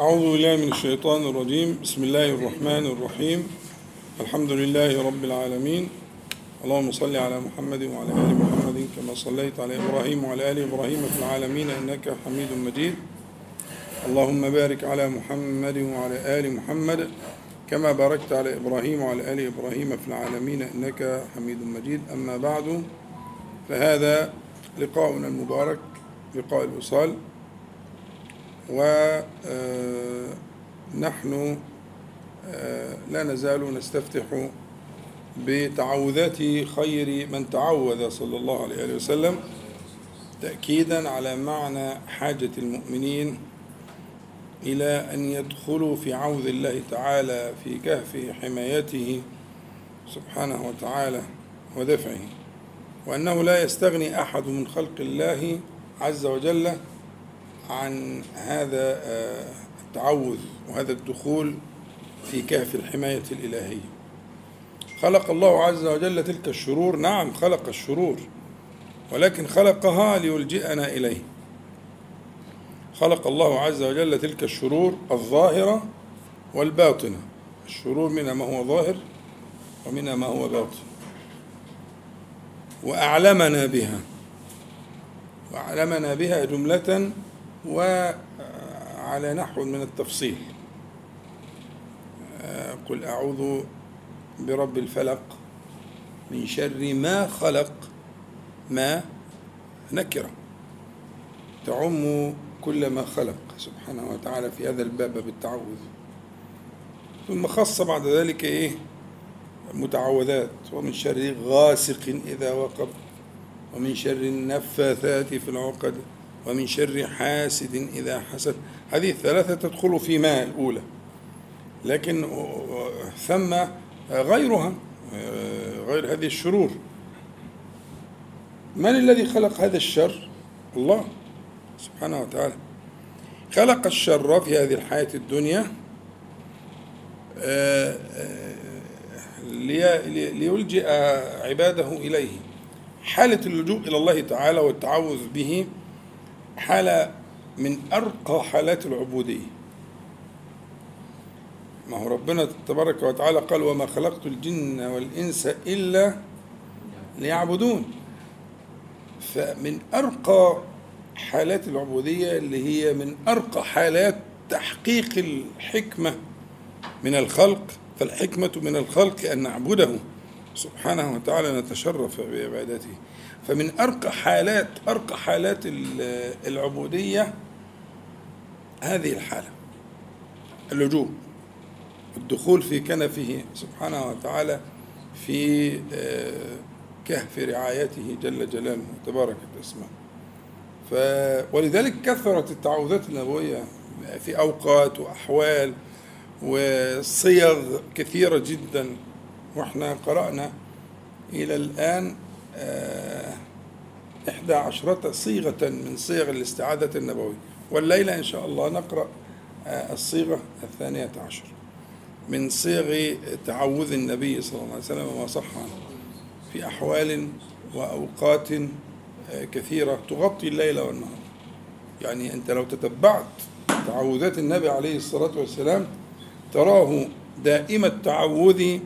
أعوذ بالله من الشيطان الرجيم. بسم الله الرحمن الرحيم. الحمد لله رب العالمين. اللهم صل على محمد وعلى آل محمد كما صليت على إبراهيم وعلى آل إبراهيم في العالمين إنك حميد مجيد. اللهم بارك على محمد وعلى آل محمد كما باركت على إبراهيم وعلى آل إبراهيم في العالمين إنك حميد مجيد. أما بعد فهذا لقاؤنا المبارك لقاء الوصال. ونحن لا نزال نستفتح بتعوذات خير من تعوذ صلى الله عليه وسلم تأكيدا على معنى حاجة المؤمنين إلى أن يدخلوا في عوذ الله تعالى في كهف حمايته سبحانه وتعالى ودفعه وأنه لا يستغني أحد من خلق الله عز وجل عن هذا التعوذ وهذا الدخول في كهف الحماية الإلهية. خلق الله عز وجل تلك الشرور. نعم خلق الشرور ولكن خلقها ليلجئنا إليه. خلق الله عز وجل تلك الشرور الظاهرة والباطنة. الشرور منها ما هو ظاهر ومنها ما هو باطن. وأعلمنا بها. وأعلمنا بها جملة وعلى نحو من التفصيل. قل أعوذ برب الفلق من شر ما خلق ما نكرة تعم كل ما خلق سبحانه وتعالى في هذا الباب بالتعوذ. ثم خص بعد ذلك إيه؟ متعوذات. ومن شر غاسق إذا وقب ومن شر النفاثات في العقد. ومن شر حاسد إذا حسد. هذه الثلاثة تدخل في ما الأولى. لكن ثم غيرها غير هذه الشرور. من الذي خلق هذا الشر؟ الله سبحانه وتعالى. خلق الشر في هذه الحياة الدنيا ليلجئ عباده إليه. حالة اللجوء إلى الله تعالى والتعوذ به حالة من أرقى حالات العبودية. ما هو ربنا تبارك وتعالى قال وما خلقت الجن والإنس إلا ليعبدون. فمن أرقى حالات العبودية اللي هي من أرقى حالات تحقيق الحكمة من الخلق فالحكمة من الخلق أن نعبده. سبحانه وتعالى نتشرف بعبادته. فمن أرقى حالات أرقى حالات العبودية هذه الحالة. اللجوء الدخول في كنفه سبحانه وتعالى في كهف رعايته جل جلاله تبارك اسمه ف ولذلك كثرت التعوذات النبوية في أوقات وأحوال وصيغ كثيرة جدا. وإحنا قرأنا إلى الآن إحدى عشرة صيغة من صيغ الاستعاذة النبوية. والليلة إن شاء الله نقرأ الصيغة الثانية عشر من صيغ تعوذ النبي صلى الله عليه وسلم وما صح عنه. في أحوال وأوقات كثيرة تغطي الليل والنهار. يعني أنت لو تتبعت تعوذات النبي عليه الصلاة والسلام تراه دائم التعوذ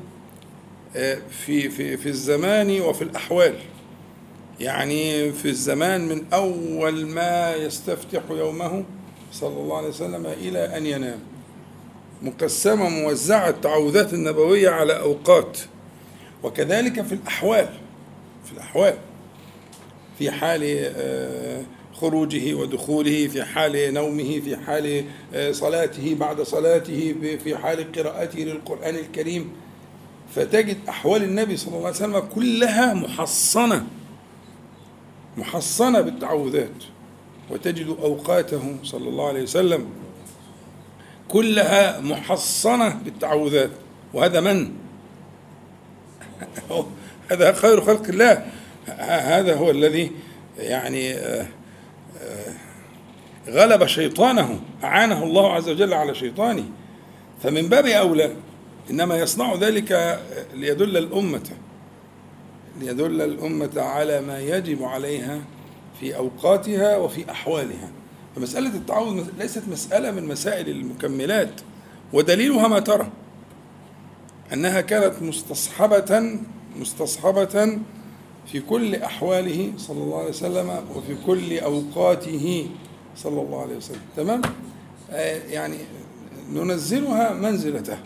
في في في الزمان وفي الأحوال. يعني في الزمان من أول ما يستفتح يومه صلى الله عليه وسلم إلى أن ينام. مقسمة موزعة التعوذات النبوية على أوقات. وكذلك في الأحوال. في الأحوال. في حال خروجه ودخوله في حال نومه في حال صلاته بعد صلاته في حال قراءته للقرآن الكريم. فتجد أحوال النبي صلى الله عليه وسلم كلها محصنة. محصنة بالتعوذات. وتجد أوقاته صلى الله عليه وسلم كلها محصنة بالتعوذات. وهذا من؟ هذا خير خلق الله. هذا هو الذي يعني غلب شيطانه أعانه الله عز وجل على شيطانه. فمن باب أولى إنما يصنع ذلك ليدل الأمة ليدل الأمة على ما يجب عليها في أوقاتها وفي أحوالها. فمسألة التعوذ ليست مسألة من مسائل المكملات ودليلها ما ترى أنها كانت مستصحبة مستصحبة في كل أحواله صلى الله عليه وسلم وفي كل أوقاته صلى الله عليه وسلم. تمام؟ آه، يعني ننزلها منزلته.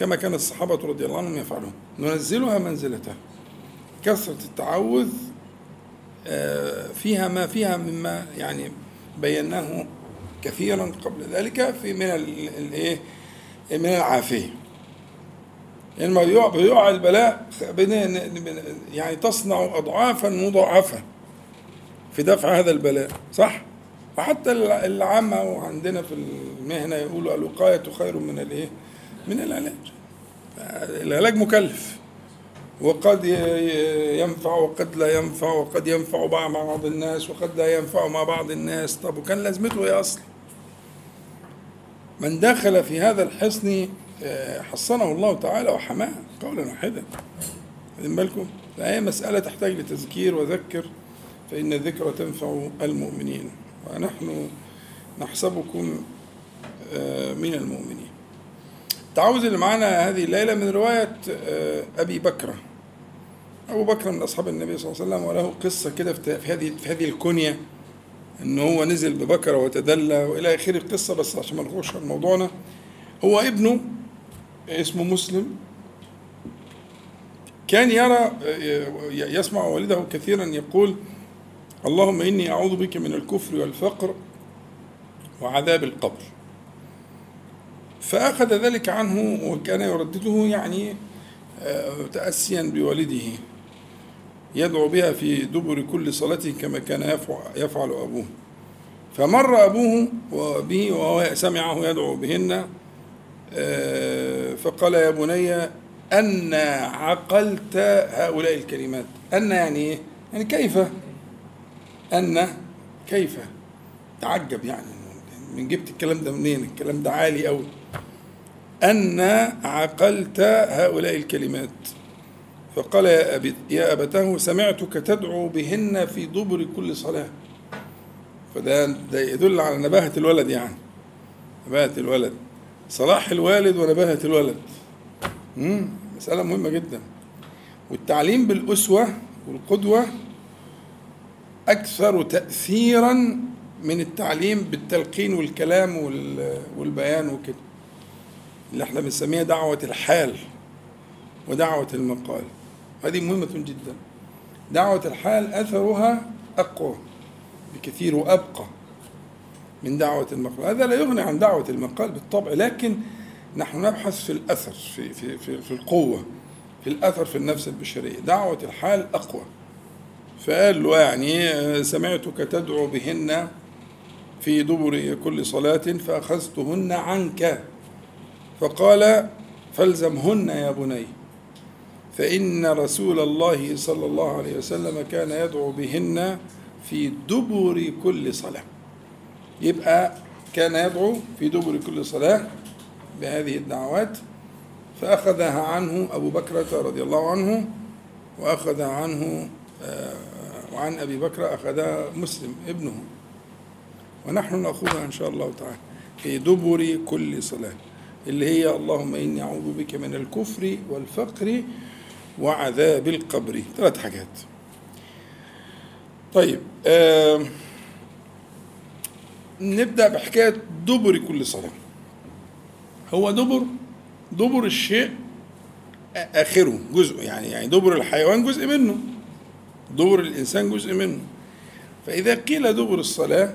كما كان الصحابة رضي الله عنهم يفعلون. ننزلها منزلته كثرة التعوذ آه، فيها ما فيها مما يعني بيناه كثيرا قبل ذلك في من الايه من العافية. لما يعني بيقع البلاء يعني تصنع اضعافا مضاعفة في دفع هذا البلاء صح؟ وحتى العامة وعندنا في المهنة يقولوا الوقاية خير من الإيه؟ من العلاج. العلاج مكلف. وقد ينفع وقد لا ينفع وقد ينفع مع بعض الناس وقد لا ينفع مع بعض الناس. طب وكان لازمته إيه أصلا؟ من دخل في هذا الحصن آه، حصنه الله تعالى وحماه. قولا واحدا. واخدين بالكم؟ فهي مسألة تحتاج لتذكير وذكر فإن الذكر تنفع المؤمنين. ونحن نحسبكم آه، من المؤمنين. التعوذ اللي معانا هذه الليلة من رواية آه، أبي بكرة أبو بكر من أصحاب النبي صلى الله عليه وسلم وله قصة كده في هذه في هذه الكنية إن هو نزل ببكرة وتدلى وإلى آخر القصة بس عشان ما على موضوعنا. هو ابنه اسمه مسلم. كان يرى يسمع والده كثيرا يقول اللهم إني أعوذ بك من الكفر والفقر وعذاب القبر. فأخذ ذلك عنه وكان يردده يعني آه، تأسيا بوالده. يدعو بها في دبر كل صلاة كما كان يفعل أبوه. فمر أبوه به وهو سمعه يدعو بهن آه، فقال يا بني أن عقلت هؤلاء الكلمات. أن يعني إيه؟ يعني كيف؟ أن كيف؟ تعجب يعني من جبت الكلام ده منين؟ الكلام ده عالي أوي. أن عقلت هؤلاء الكلمات. فقال يا, أبي يا أبتاه سمعتك تدعو بهن في دبر كل صلاة. فده ده يدل على نباهة الولد يعني. نباهة الولد. صلاح الوالد ونباهة الولد. مم. مسألة مهمة جدا. والتعليم بالأسوة والقدوة أكثر تأثيرا من التعليم بالتلقين والكلام والبيان وكده. اللي إحنا بنسميها دعوة الحال ودعوة المقال. هذه مهمة جدا. دعوة الحال أثرها أقوى بكثير وأبقى من دعوة المقال. هذا لا يغني عن دعوة المقال بالطبع لكن نحن نبحث في الأثر في, في, في, في القوة في الأثر في النفس البشرية. دعوة الحال أقوى. فقال له يعني سمعتك تدعو بهن في دبر كل صلاة فأخذتهن عنك. فقال فالزمهن يا بني فإن رسول الله صلى الله عليه وسلم كان يدعو بهن في دبر كل صلاة. يبقى كان يدعو في دبر كل صلاة بهذه الدعوات فأخذها عنه أبو بكرة رضي الله عنه وأخذ عنه آه، وعن أبي بكر أخذها مسلم ابنه. ونحن نأخذها إن شاء الله تعالى في دبر كل صلاة. اللي هي اللهم إني أعوذ بك من الكفر والفقر وعذاب القبر. ثلاث حاجات. طيب آه نبدأ بحكاية دبر كل صلاة. هو دبر دبر الشيء آخره جزء يعني يعني دبر الحيوان جزء منه دبر الإنسان جزء منه. فإذا قيل دبر الصلاة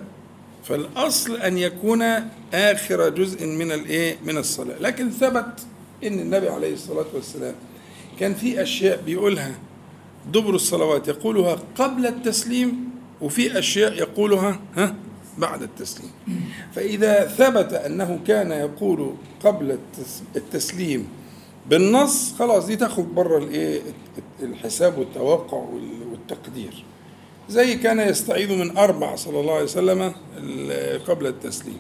فالأصل أن يكون آخر جزء من الإيه؟ من الصلاة. لكن ثبت إن النبي عليه الصلاة والسلام كان في أشياء بيقولها دبر الصلوات يقولها قبل التسليم وفي أشياء يقولها ها؟ بعد التسليم. فإذا ثبت أنه كان يقول قبل التسليم بالنص خلاص دي تاخد بره الإيه؟ الحساب والتوقع والتقدير. زي كان يستعيذ من أربع صلى الله عليه وسلم قبل التسليم.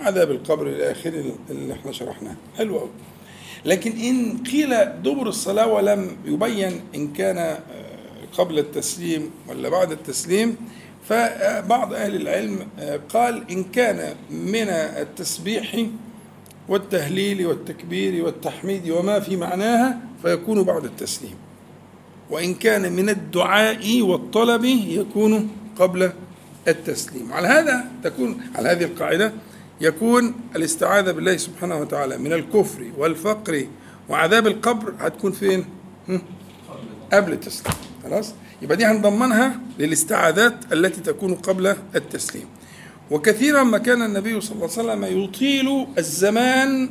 عذاب القبر إلى آخره اللي إحنا شرحناه. حلو قوي لكن إن قيل دبر الصلاة ولم يبين إن كان آه، قبل التسليم ولا بعد التسليم فبعض أهل العلم قال إن كان من التسبيح والتهليل والتكبير والتحميد وما في معناها فيكون بعد التسليم. وإن كان من الدعاء والطلب يكون قبل التسليم. على هذا تكون على هذه القاعدة يكون الاستعاذة بالله سبحانه وتعالى من الكفر والفقر وعذاب القبر هتكون فين؟ قبل التسليم. خلاص؟ يبقى دي هنضمنها للاستعاذات التي تكون قبل التسليم. وكثيرا ما كان النبي صلى الله عليه وسلم يطيل الزمان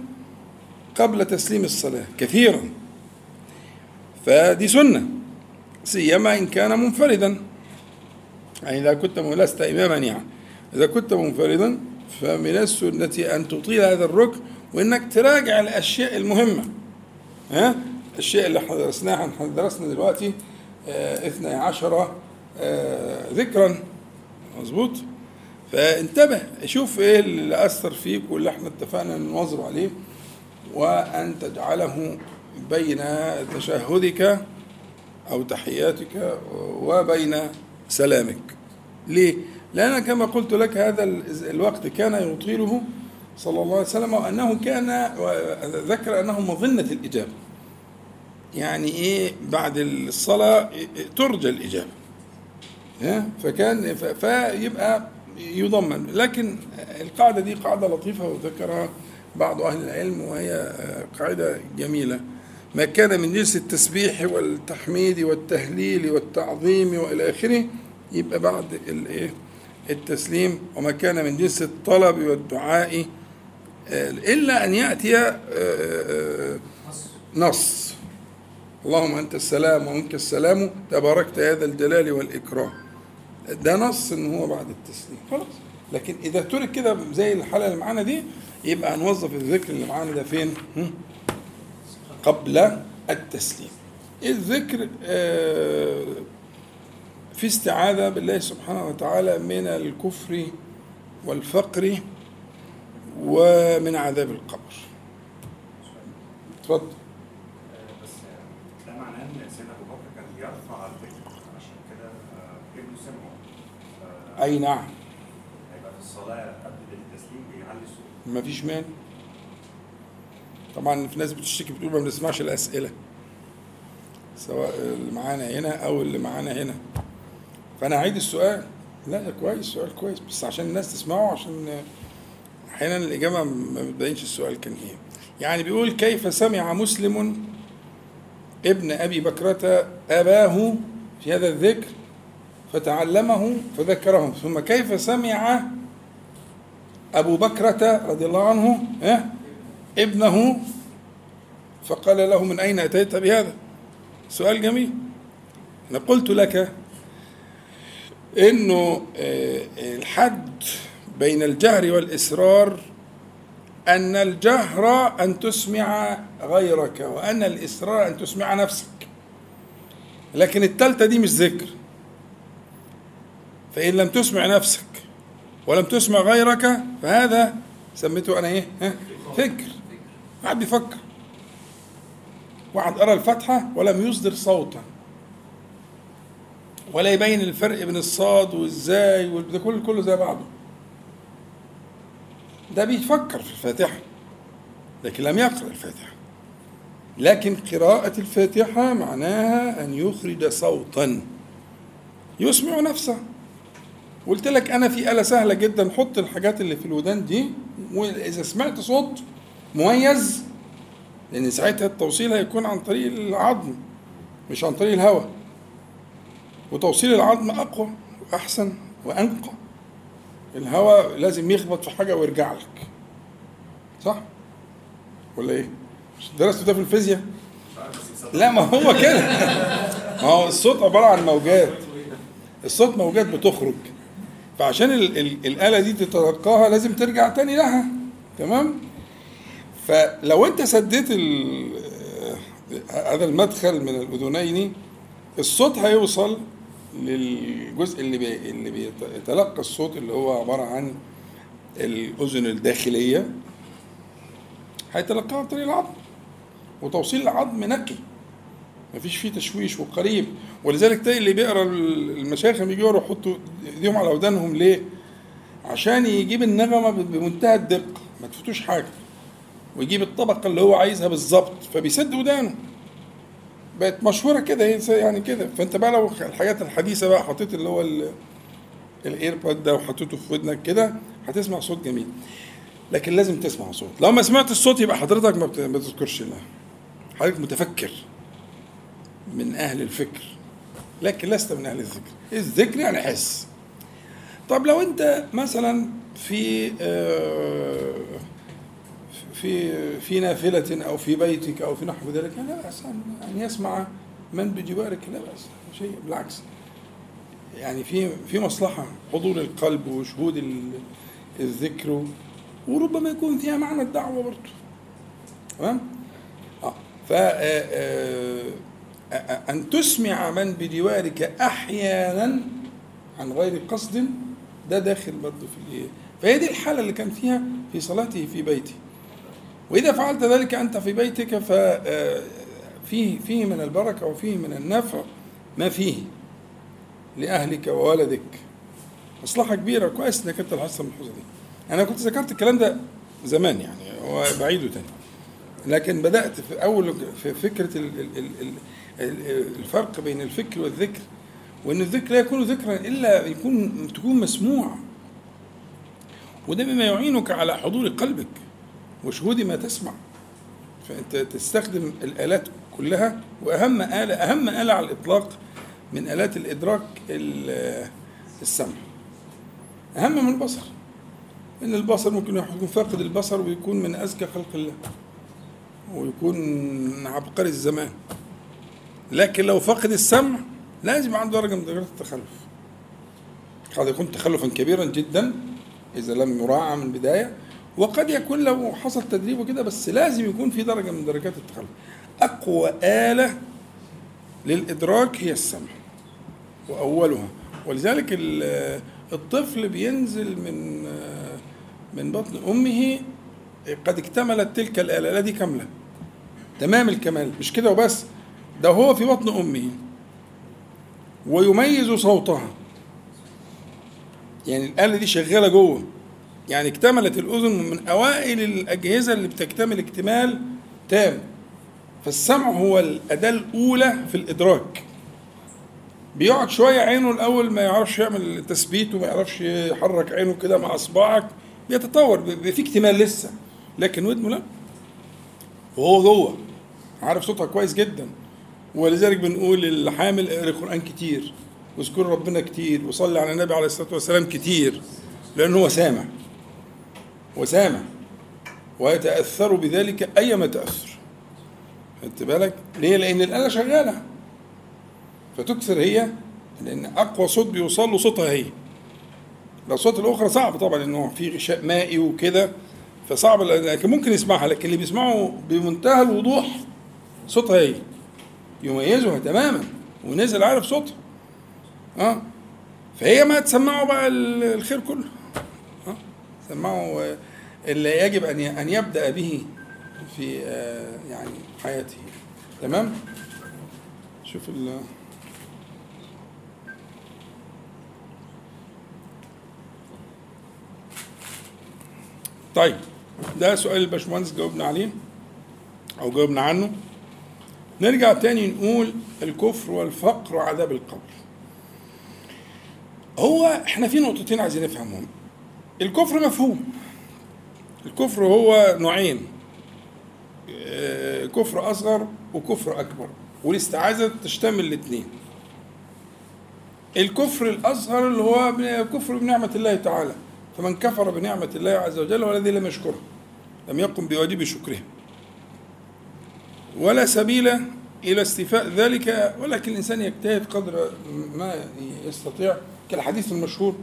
قبل تسليم الصلاة. كثيرا. فدي سنة. سيما إن كان منفردا. يعني إذا كنت لست إماما يعني. إذا كنت منفردا فمن السنة أن تطيل هذا الركن وإنك تراجع الأشياء المهمة. ها؟ الشيء اللي إحنا درسناه إحنا درسنا دلوقتي آه اثني عشر آه ذكرا. مظبوط؟ فانتبه شوف إيه اللي أثر فيك واللي إحنا اتفقنا نواظب عليه وأن تجعله بين تشهدك أو تحياتك وبين سلامك. ليه؟ لأن كما قلت لك هذا الوقت كان يطيله صلى الله عليه وسلم وأنه كان ذكر أنه مظنة الإجابة. يعني إيه؟ بعد الصلاة ترجى الإجابة. فكان فيبقى يضمن. لكن القاعدة دي قاعدة لطيفة وذكرها بعض أهل العلم وهي قاعدة جميلة. ما كان من جنس التسبيح والتحميد والتهليل والتعظيم وإلى آخره يبقى بعد الإيه؟ التسليم. وما كان من جنس الطلب والدعاء إلا أن يأتي نص. اللهم أنت السلام ومنك السلام تباركت هذا الجلال والإكرام. ده نص إن هو بعد التسليم. خلاص. لكن إذا ترك كده زي الحالة اللي معانا دي يبقى هنوظف الذكر اللي معانا ده فين؟ قبل التسليم. الذكر في استعاذة بالله سبحانه وتعالى من الكفر والفقر ومن عذاب القبر. اتفضل. بس ده معناه ان سيدنا ابو بكر كان الذكر عشان كده ابنه سمعه أي نعم. هيبقى في الصلاة قبل التسليم بيعلي الصوت. ما فيش مانع. طبعا في ناس بتشتكي بتقول ما بنسمعش الأسئلة سواء اللي معانا هنا أو اللي معانا هنا. فأنا اعيد السؤال. لا ده كويس سؤال كويس بس عشان الناس تسمعه عشان أحيانا الإجابة ما بتبينش السؤال كان إيه. يعني بيقول كيف سمع مسلم ابن أبي بكرة أباه في هذا الذكر فتعلمه فذكره ثم كيف سمع أبو بكرة رضي الله عنه آه ابنه فقال له من أين أتيت بهذا؟ سؤال جميل. أنا قلت لك إنه الحد بين الجهر والاصرار أن الجهر أن تسمع غيرك وأن الاصرار أن تسمع نفسك. لكن التالتة دي مش ذكر. فإن لم تسمع نفسك ولم تسمع غيرك فهذا سميته أنا إيه؟ ها؟ فكر. واحد بيفكر واحد قرأ الفاتحة ولم يصدر صوتا. ولا يبين الفرق بين الصاد والزاي وده كله كله زي بعضه. ده بيفكر في الفاتحة لكن لم يقرأ الفاتحة. لكن قراءة الفاتحة معناها أن يخرج صوتا. يسمع نفسه. قلت لك أنا في آلة سهلة جدا حط الحاجات اللي في الودان دي وإذا سمعت صوت مميز لأن ساعتها التوصيل هيكون عن طريق العظم مش عن طريق الهواء. وتوصيل العظم أقوى وأحسن وأنقى. الهواء لازم يخبط في حاجة ويرجع لك. صح؟ ولا إيه؟ مش درست ده في الفيزياء؟ لا ما هو كده. ما هو الصوت عبارة عن موجات. الصوت موجات بتخرج. فعشان ال ال الآلة دي تتلقاها لازم ترجع تاني لها. تمام؟ فلو انت سديت هذا المدخل من الأذنين الصوت هيوصل للجزء اللي بي اللي بيتلقى الصوت اللي هو عبارة عن الأذن الداخلية. هيتلقاها عن طريق العظم وتوصيل العظم نقي. ما فيش فيه تشويش وقريب. ولذلك تلاقي اللي بيقرأ المشايخ يجوا يحطوا إيديهم على ودانهم ليه؟ عشان يجيب النغمة بمنتهى الدقة ما تفوتوش حاجة. ويجيب الطبقة اللي هو عايزها بالظبط فبيسد ودانه. بقت مشهورة كده يعني كده. فأنت بقى لو الحاجات الحديثة بقى حطيت اللي هو الايربود ده وحطيته في ودنك كده هتسمع صوت جميل. لكن لازم تسمع صوت. لو ما سمعت الصوت يبقى حضرتك ما بتذكرش الله حضرتك متفكر من أهل الفكر. لكن لست من أهل الذكر. الذكر يعني حس. طب لو أنت مثلا في آه، في في نافلة أو في بيتك أو في نحو ذلك لا بأس أن يسمع من بجوارك لا بأس شيء بالعكس. يعني في في مصلحة حضور القلب وشهود الذكر وربما يكون فيها معنى الدعوة برضه تمام؟ آه ف آه، آه، أن تسمع من بجوارك أحيانا عن غير قصد ده داخل برضه في الايه فهي دي الحالة اللي كان فيها في صلاته في بيته. وإذا فعلت ذلك أنت في بيتك ففيه فيه من البركة وفيه من النفع ما فيه لأهلك وولدك. مصلحة كبيرة كويس إنك أنت لاحظت الملحوظة دي. أنا كنت ذكرت الكلام ده زمان يعني هو بعيده تاني لكن بدأت في أول في فكرة الفرق بين الفكر والذكر وأن الذكر لا يكون ذكرا إلا يكون تكون مسموع. وده مما يعينك على حضور قلبك. وشهود ما تسمع. فأنت تستخدم الآلات كلها وأهم آلة أهم آلة على الإطلاق من آلات الإدراك السمع. أهم من البصر. إن البصر ممكن يكون فاقد البصر ويكون من أذكى خلق الله ويكون عبقري الزمان. لكن لو فقد السمع لازم عنده درجة من درجات التخلف. قد يكون تخلفا كبيرا جدا إذا لم يراعى من البداية وقد يكون لو حصل تدريبه كده بس لازم يكون في درجة من درجات التخلف. أقوى آلة للإدراك هي السمع وأولها. ولذلك الطفل بينزل من من بطن أمه قد اكتملت تلك الآلة التي كاملة. تمام الكمال مش كده وبس. ده هو في بطن أمه. ويميز صوتها. يعني الآلة دي شغالة جوه. يعني اكتملت الأذن من أوائل الأجهزة اللي بتكتمل اكتمال تام. فالسمع هو الأداة الأولى في الإدراك. بيقعد شوية عينه الأول ما يعرفش يعمل تثبيت وما يعرفش يحرك عينه كده مع إصبعك. بيتطور في اكتمال لسه. لكن ودنه لا. وهو جوه. عارف صوتها كويس جدا. ولذلك بنقول الحامل اقرا القرآن كتير. واذكر ربنا كتير. وصلي على النبي عليه الصلاة والسلام كتير. لأنه هو سامع. وسامع ويتأثر بذلك أيما تأثر. خدت بالك؟ ليه؟ لأن الآلة شغالة. فتكثر هي لأن أقوى صوت بيوصل له صوتها هي. الأصوات الأخرى صعب طبعا إنه في غشاء مائي وكده فصعب لكن ممكن يسمعها لكن اللي بيسمعه بمنتهى الوضوح صوتها هي. يميزها تماما ونزل عارف صوتها. آه. فهي ما تسمعه بقى الخير كله. سمعه اللي يجب أن أن يبدأ به في آه، يعني حياته. تمام؟ شوف ال طيب ده سؤال الباشمهندس جاوبنا عليه أو جاوبنا عنه. نرجع تاني نقول الكفر والفقر وعذاب القبر. هو إحنا في نقطتين عايزين نفهمهم. الكفر مفهوم. الكفر هو نوعين. آه، كفر أصغر وكفر أكبر والاستعاذه تشتمل الاثنين الكفر الأصغر اللي هو كفر بنعمة الله تعالى. فمن كفر بنعمة الله عز وجل هو الذي لم يشكره لم يقم بواجب شكره. ولا سبيل إلى استيفاء ذلك ولكن الإنسان يجتهد قدر ما يستطيع. كالحديث المشهور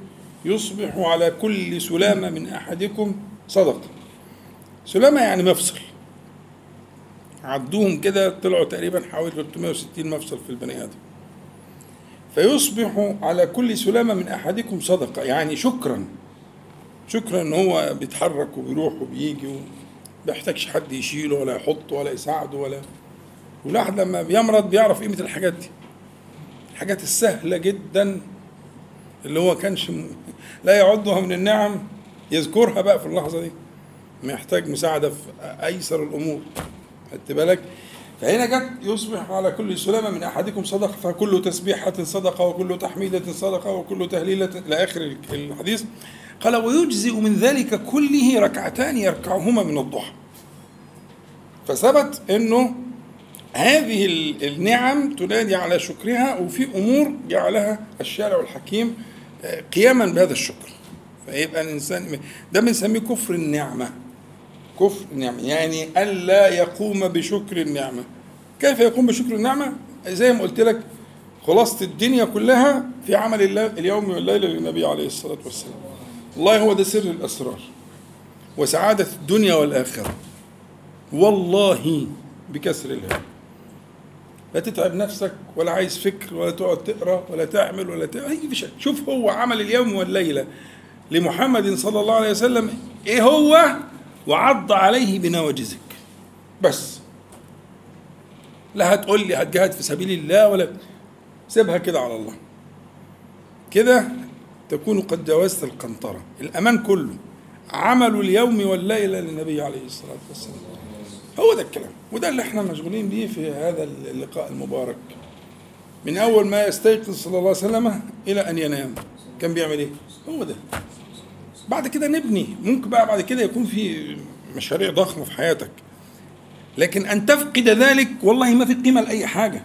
يصبح على كل سلامة من أحدكم صدقة. سلامة يعني مفصل. عدوهم كده طلعوا تقريبا حوالي 360 مفصل في البني آدم. فيصبح على كل سلامة من أحدكم صدقة. يعني شكرا. شكرا إن هو بيتحرك وبيروح وبيجي وما بيحتاجش حد يشيله ولا يحطه ولا يساعده ولا. والواحد لما بيمرض بيعرف قيمة الحاجات دي. الحاجات السهلة جدا. اللي هو كانش م- لا يعدها من النعم يذكرها بقى في اللحظة دي. محتاج مساعدة في أيسر الأمور. خدت بالك؟ فهنا جت يصبح على كل سلامة من أحدكم صدقة فكل تسبيحة صدقة وكل تحميدة صدقة وكل تهليلة إلى آخر الحديث. قال ويجزئ من ذلك كله ركعتان يركعهما من الضحى. فثبت إنه هذه ال- النعم تنادي على شكرها وفي أمور جعلها الشارع الحكيم قياما بهذا الشكر فيبقى الإنسان ده بنسميه كفر النعمة. كفر النعمة يعني الا يقوم بشكر النعمة. كيف يقوم بشكر النعمة؟ زي ما قلت لك خلاصة الدنيا كلها في عمل الله اليوم والليله للنبي عليه الصلاة والسلام. والله هو ده سر الأسرار. وسعادة الدنيا والآخرة. والله بكسر الهاء لا تتعب نفسك ولا عايز فكر ولا تقعد تقرأ ولا تعمل ولا تعمل أي شيء شوف هو عمل اليوم والليلة لمحمد صلى الله عليه وسلم إيه هو؟ وعض عليه بنواجذك بس. لا هتقول لي هتجاهد في سبيل الله ولا سيبها كده على الله. كده تكون قد جاوزت القنطرة. الأمان كله. عمل اليوم والليلة للنبي عليه الصلاة والسلام. هو ده الكلام. وده اللي إحنا مشغولين بيه في هذا اللقاء المبارك. من أول ما يستيقظ صلى الله عليه وسلم إلى أن ينام. كان بيعمل إيه؟ هو ده. بعد كده نبني. ممكن بقى بعد كده يكون في مشاريع ضخمة في حياتك. لكن أن تفقد ذلك والله ما في قيمة لأي حاجة.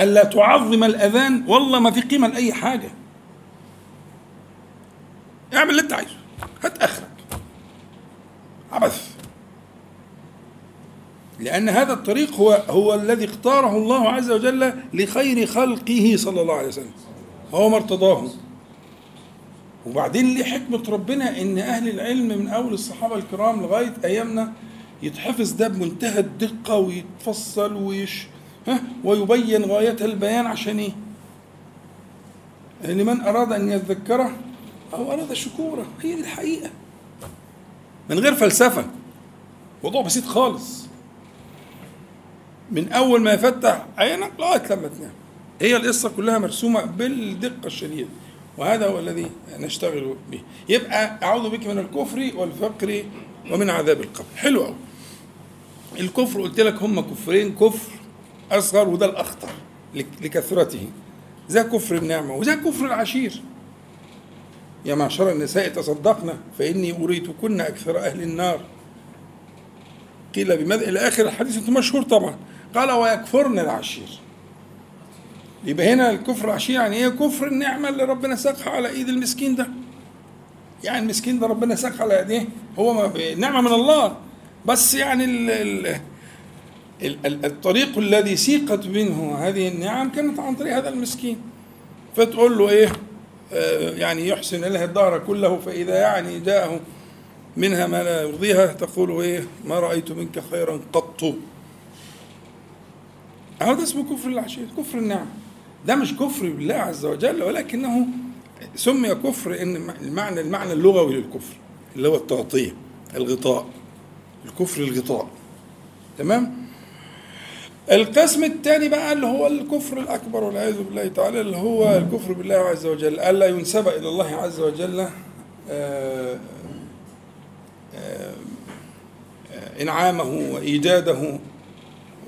ألا تعظم الأذان والله ما في قيمة لأي حاجة. اعمل اللي أنت عايزه. هات آخرك. عبث. لأن هذا الطريق هو هو الذي اختاره الله عز وجل لخير خلقه صلى الله عليه وسلم. هو ما ارتضاه. وبعدين ليه حكمة ربنا إن أهل العلم من أول الصحابة الكرام لغاية أيامنا يتحفظ ده بمنتهى الدقة ويتفصل ويش ها ويبين غاية البيان عشان إيه؟ لمن أراد أن يذكره أو أراد شكوره. هي دي الحقيقة. من غير فلسفة. موضوع بسيط خالص. من أول ما يفتح عينك لغاية لما تنام. هي القصة كلها مرسومة بالدقة الشديدة وهذا هو الذي نشتغل به. يبقى أعوذ بك من الكفر والفقر ومن عذاب القبر. حلو قوي الكفر قلت لك هم كفرين كفر أصغر وده الأخطر لكثرته. ذا كفر النعمة وذا كفر العشير. يا معشر النساء تصدقنا فإني أريتكن أكثر أهل النار. قيل بماذا إلى آخر الحديث مشهور طبعا. قال ويكفرن العشير. يبقى هنا الكفر العشير يعني إيه كفر النعمة اللي ربنا ساقها على إيد المسكين ده؟ يعني المسكين ده ربنا ساقها على ايديه هو ما نعمة من الله. بس يعني ال ال ال الطريق الذي سيقت منه هذه النعم كانت عن طريق هذا المسكين. فتقول له إيه؟ آه يعني يحسن لها الدهر كله فإذا يعني جاءه منها ما لا يرضيها تقول إيه؟ ما رأيت منك خيرا قط. هذا اسمه كفر العشير كفر النعم. ده مش كفر بالله عز وجل ولكنه سمي كفر إن المعنى المعنى اللغوي للكفر اللي هو التغطية الغطاء الكفر الغطاء. تمام؟ القسم الثاني بقى اللي هو الكفر الأكبر والعياذ بالله تعالى اللي هو الكفر بالله عز وجل. الا ينسب إلى الله عز وجل آآ آآ إنعامه وإيجاده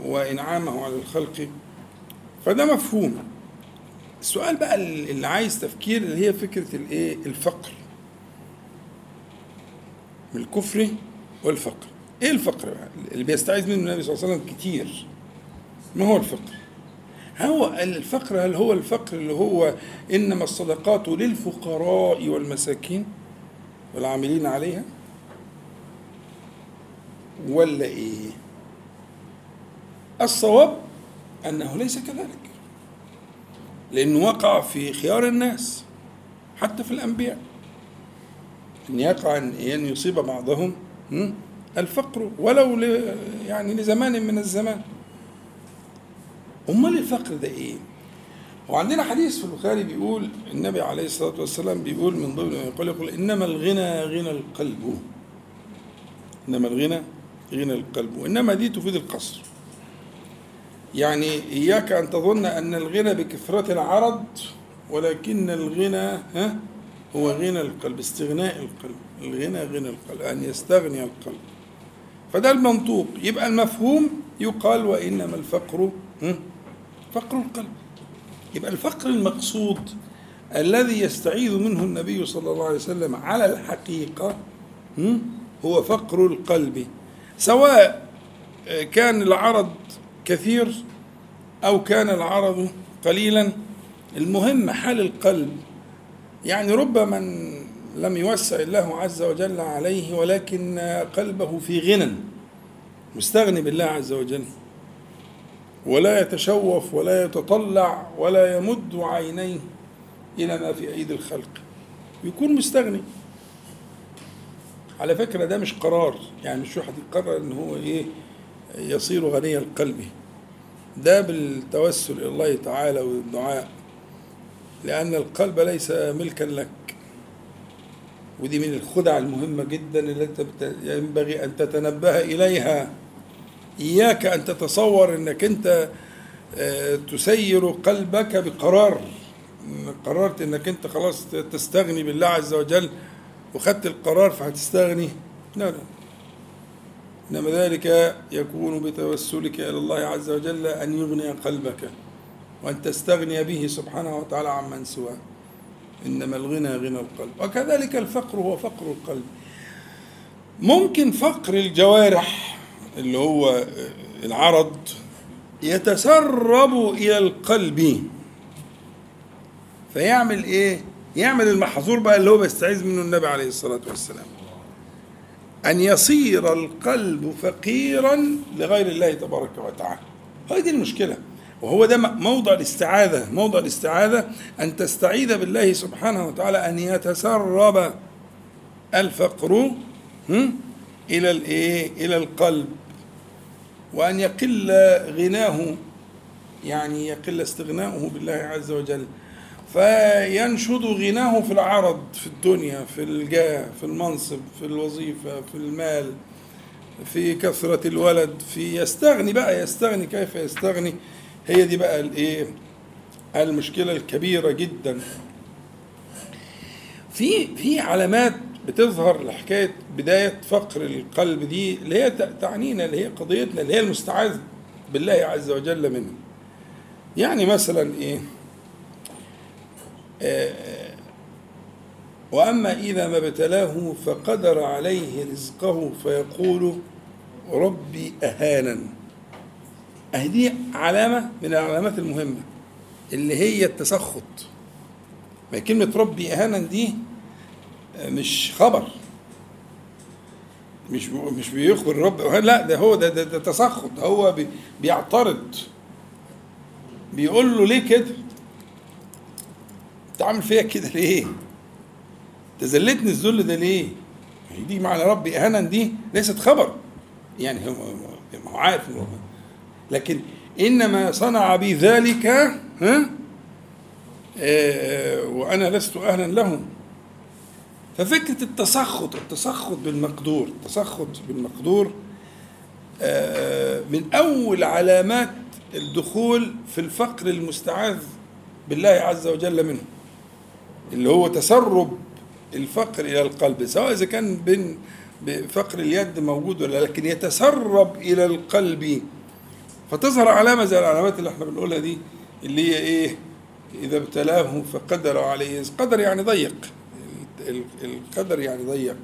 وإنعامه على الخلق. فده مفهوم. السؤال بقى اللي عايز تفكير اللي هي فكرة الإيه؟ الفقر. من الكفر والفقر. إيه الفقر بقى؟ اللي بيستعيذ منه النبي صلى الله عليه وسلم كتير. ما هو الفقر؟ هو الفقر هل هو الفقر اللي هو إنما الصدقات للفقراء والمساكين والعاملين عليها؟ ولا إيه؟ الصواب أنه ليس كذلك لأنه وقع في خيار الناس حتى في الأنبياء. إن يقع أن يصيب بعضهم الفقر ولو يعني لزمان من الزمان. أمال الفقر ده إيه؟ وعندنا حديث في البخاري بيقول النبي عليه الصلاة والسلام بيقول من ضمن ما يقول يقول إنما الغنى غنى القلب. إنما الغنى غنى القلب وإنما دي تفيد القصر. يعني إياك أن تظن أن الغنى بكثرة العرض ولكن الغنى ها هو غنى القلب استغناء القلب الغنى غنى القلب أن يستغني القلب فده المنطوق يبقى المفهوم يقال وإنما الفقر؟ فقر القلب يبقى الفقر المقصود الذي يستعيذ منه النبي صلى الله عليه وسلم على الحقيقة؟ هو فقر القلب سواء كان العرض كثير أو كان العرض قليلا. المهم حال القلب. يعني رب من لم يوسع الله عز وجل عليه ولكن قلبه في غنى. مستغني بالله عز وجل. ولا يتشوف ولا يتطلع ولا يمد عينيه إلى ما في أيدي الخلق. يكون مستغني. على فكرة ده مش قرار. يعني مش واحد يقرر إن هو إيه يصير غني القلب ده بالتوسل إلى الله تعالى والدعاء لأن القلب ليس ملكا لك. ودي من الخدع المهمة جدا أنت ينبغي أن تتنبه إليها. إياك أن تتصور أنك أنت تسير قلبك بقرار. قررت أنك أنت خلاص تستغني بالله عز وجل وخدت القرار فهتستغني. لا لا. إنما ذلك يكون بتوسلك إلى الله عز وجل أن يغني قلبك وأن تستغني به سبحانه وتعالى عمن سواه إنما الغنى غنى القلب. وكذلك الفقر هو فقر القلب. ممكن فقر الجوارح اللي هو العرض يتسرب إلى القلب. فيعمل إيه؟ يعمل المحظور بقى اللي هو بيستعيذ منه النبي عليه الصلاة والسلام. أن يصير القلب فقيرا لغير الله تبارك وتعالى. هذه المشكلة. وهو ده موضع الاستعاذة. موضع الاستعاذة أن تستعيذ بالله سبحانه وتعالى أن يتسرب الفقر إلى الإيه؟ إلى القلب. وأن يقل غناه يعني يقل استغناؤه بالله عز وجل. فينشد غناه في العرض في الدنيا في الجاه في المنصب في الوظيفة في المال في كثرة الولد في يستغني بقى يستغني كيف يستغني؟ هي دي بقى الايه؟ المشكلة الكبيرة جدا. في في علامات بتظهر لحكاية بداية فقر القلب دي اللي هي تعنينا اللي هي قضيتنا اللي هي المستعاذ بالله عز وجل منه يعني مثلا إيه؟ آه وأما إذا ما ابتلاه فقدر عليه رزقه فيقول ربي اهانا أهي دي علامة من العلامات المهمة اللي هي التسخط. ما كلمة ربي اهانا دي مش خبر. مش مش بيخبر رب لا ده هو ده, ده, ده تسخط. هو بي بيعترض. بيقول له ليه كده؟ انت عامل فيا كده ليه؟ تذلتني الذل ده ليه؟ دي معنى ربي أهانا دي ليست خبر. يعني هو عارف لكن إنما صنع بي ذلك ها؟ آه وأنا لست أهلا له ففكرة التسخط التسخط بالمقدور التسخط بالمقدور آه من أول علامات الدخول في الفقر المستعاذ بالله عز وجل منه. اللي هو تسرب الفقر إلى القلب سواء إذا كان بين بفقر اليد موجود ولا لكن يتسرب إلى القلب. فتظهر علامة زي العلامات اللي إحنا بنقولها دي اللي هي إيه؟ إذا ابتلاه فقدر عليه. قدر يعني ضيق. القدر يعني ضيق.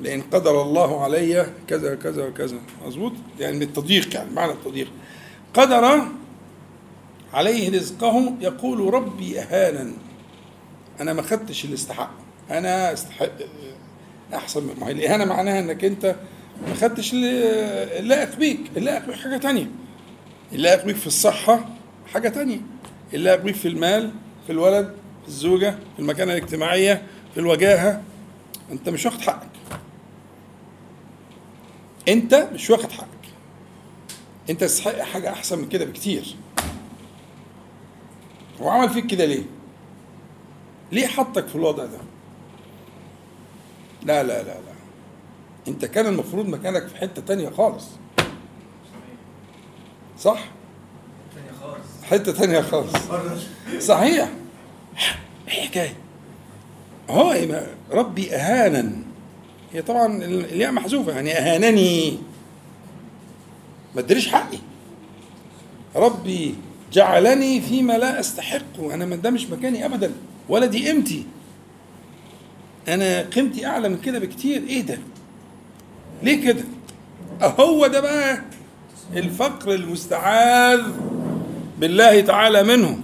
لأن قدر الله علي كذا كذا وكذا. مظبوط؟ يعني التضييق يعني معنى التضييق. قدر عليه رزقه يقول ربي اهانا أنا ما خدتش اللي استحق أنا استحق أحسن ما هي الاهانه معناها إنك أنت ما خدتش اللائق بيك اللائق بيك حاجة تانية. اللائق بيك في الصحة حاجة تانية. اللائق بيك في المال في الولد في الزوجة في المكانة الاجتماعية في الوجاهة. أنت مش واخد حقك. أنت مش واخد حقك. أنت تستحق حاجة أحسن من كده بكتير. هو عمل فيك كده ليه؟ ليه حطك في الوضع ده؟ لا لا لا لا. انت كان المفروض مكانك في حتة تانية خالص. صح؟ حتة تانية خالص. صحيح. إيه حكايه هو ربي اهانا هي طبعا الياء محذوفة. يعني أهانني. ما ادريش حقي. ربي جعلني فيما لا أستحق. أنا ما ده مش مكاني ابدا. ولا دي قيمتي. أنا قيمتي أعلى من كده بكتير. إيه ده؟ ليه كده؟ هو ده بقى الفقر المستعاذ بالله تعالى منه.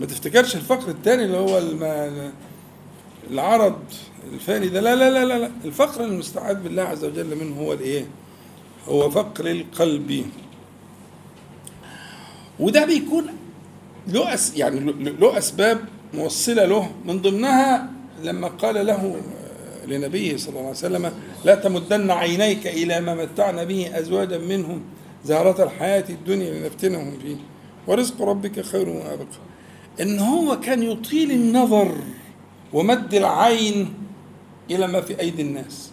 ما تفتكرش الفقر الثاني اللي هو العرض الفاني ده؟ لا لا لا لا, لا. الفقر المستعاذ بالله عز وجل منه هو الإيه؟ هو فقر القلب. وده بيكون له أس يعني له أسباب موصلة له. من ضمنها لما قال له آه، لنبيه صلى الله عليه وسلم لا تمدن عينيك إلى ما متعنا به أزواجا منهم زهرة الحياة الدنيا لنفتنهم فيه. ورزق ربك خير وأبقى. إن هو كان يطيل النظر ومد العين إلى ما في أيدي الناس.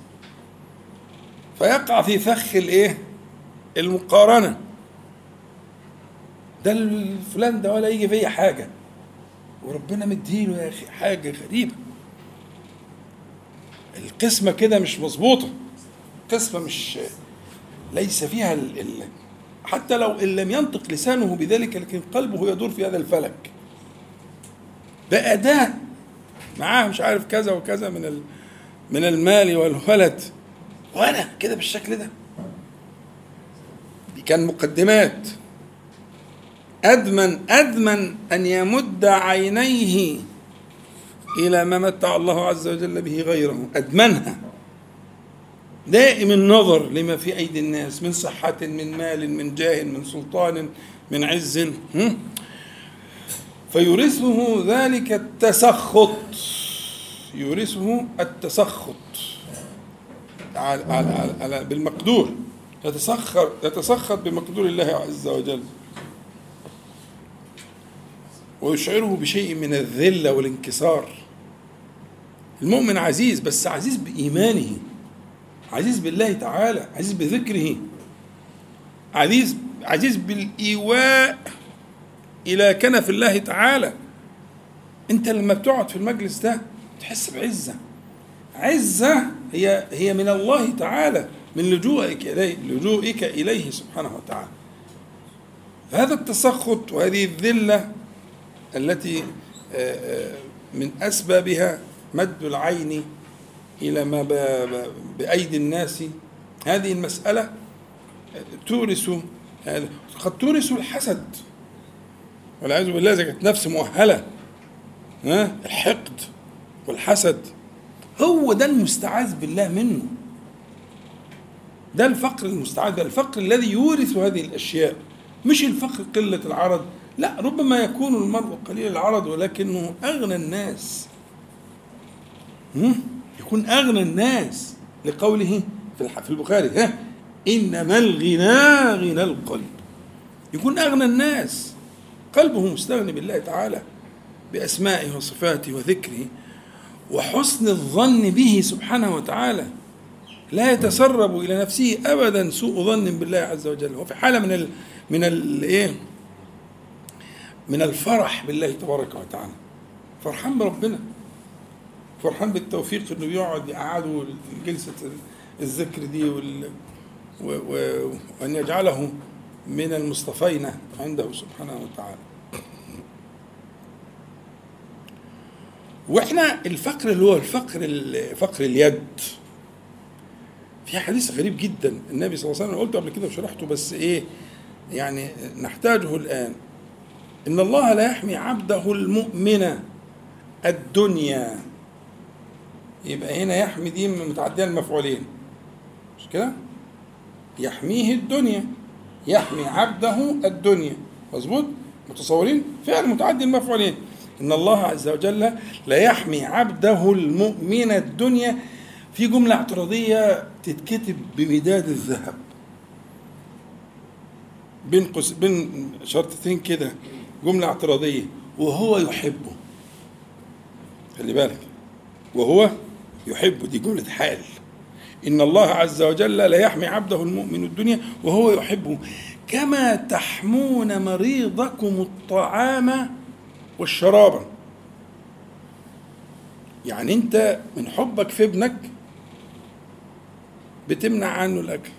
فيقع في فخ الإيه؟ المقارنة. ده الفلان ده ولا يجي فيا حاجة. وربنا مديله يا أخي حاجة غريبة. القسمة كده مش مظبوطة. قسمة مش ليس فيها ال... ال... حتى لو إن لم ينطق لسانه بذلك لكن قلبه يدور في هذا الفلك. ده أداة. معاه مش عارف كذا وكذا من. من المال والولد. وأنا كده بالشكل ده. دي كان مقدمات. أدمن أدمن أن يمد عينيه إلى ما متع الله عز وجل به غيره. أدمنها. دائم النظر لما في أيدي الناس من صحة من مال من جاه من سلطان من عز؟ فيورثه ذلك التسخط. يورثه التسخط. على على على بالمقدور. يتسخر يتسخط بمقدور الله عز وجل. ويشعره بشيء من الذلة والانكسار. المؤمن عزيز بس عزيز بإيمانه عزيز بالله تعالى عزيز بذكره عزيز عزيز بالإيواء إلى كنف الله تعالى. أنت لما بتقعد في المجلس ده تحس بعزة. عزة هي هي من الله تعالى من لجوئك إليه لجوئك إليه سبحانه وتعالى. هذا التسخط وهذه الذلة التي من أسبابها مد العين إلى ما بأيدي الناس. هذه المسألة تورث قد تورث الحسد. والعياذ بالله إذا كانت نفس مؤهلة ها الحقد والحسد هو ده المستعاذ بالله منه. ده الفقر المستعاذ الفقر الذي يورث هذه الأشياء. مش الفقر قلة العرض لا ربما يكون المرء قليل العرض ولكنه أغنى الناس. يكون أغنى الناس لقوله في البخاري ها إنما الغنى غنى القلب. يكون أغنى الناس. قلبه مستغني بالله تعالى بأسمائه وصفاته وذكره وحسن الظن به سبحانه وتعالى. لا يتسرب إلى نفسه أبدا سوء ظن بالله عز وجل. هو في حالة من ال من الايه من الفرح بالله تبارك وتعالى. فرحان بربنا. فرحان بالتوفيق إنه يقعد يقعده جلسه الذكر دي وال وأن يجعله من المصطفين عنده سبحانه وتعالى. وإحنا الفقر اللي هو الفقر فقر اليد في حديث غريب جدا. النبي صلى الله عليه وسلم قلته قبل كده وشرحته بس إيه يعني نحتاجه الآن. إن الله لا يحمي عبده المؤمن الدنيا. يبقى هنا يحمي دي متعدية المفعولين. مش كده؟ يحميه الدنيا يحمي عبده الدنيا. مظبوط؟ متصورين؟ فعل متعدي المفعولين. إن الله عز وجل لا يحمي عبده المؤمن الدنيا. في جملة اعتراضية تتكتب بمداد الذهب. بين قوس بين شرطتين كده. جملة اعتراضية. وهو يحبه. خلي بالك. وهو يحبه. دي جملة حال. إن الله عز وجل لا يحمي عبده المؤمن الدنيا وهو يحبه. كما تحمون مريضكم الطعام والشراب. يعني أنت من حبك في ابنك بتمنع عنه الأكل.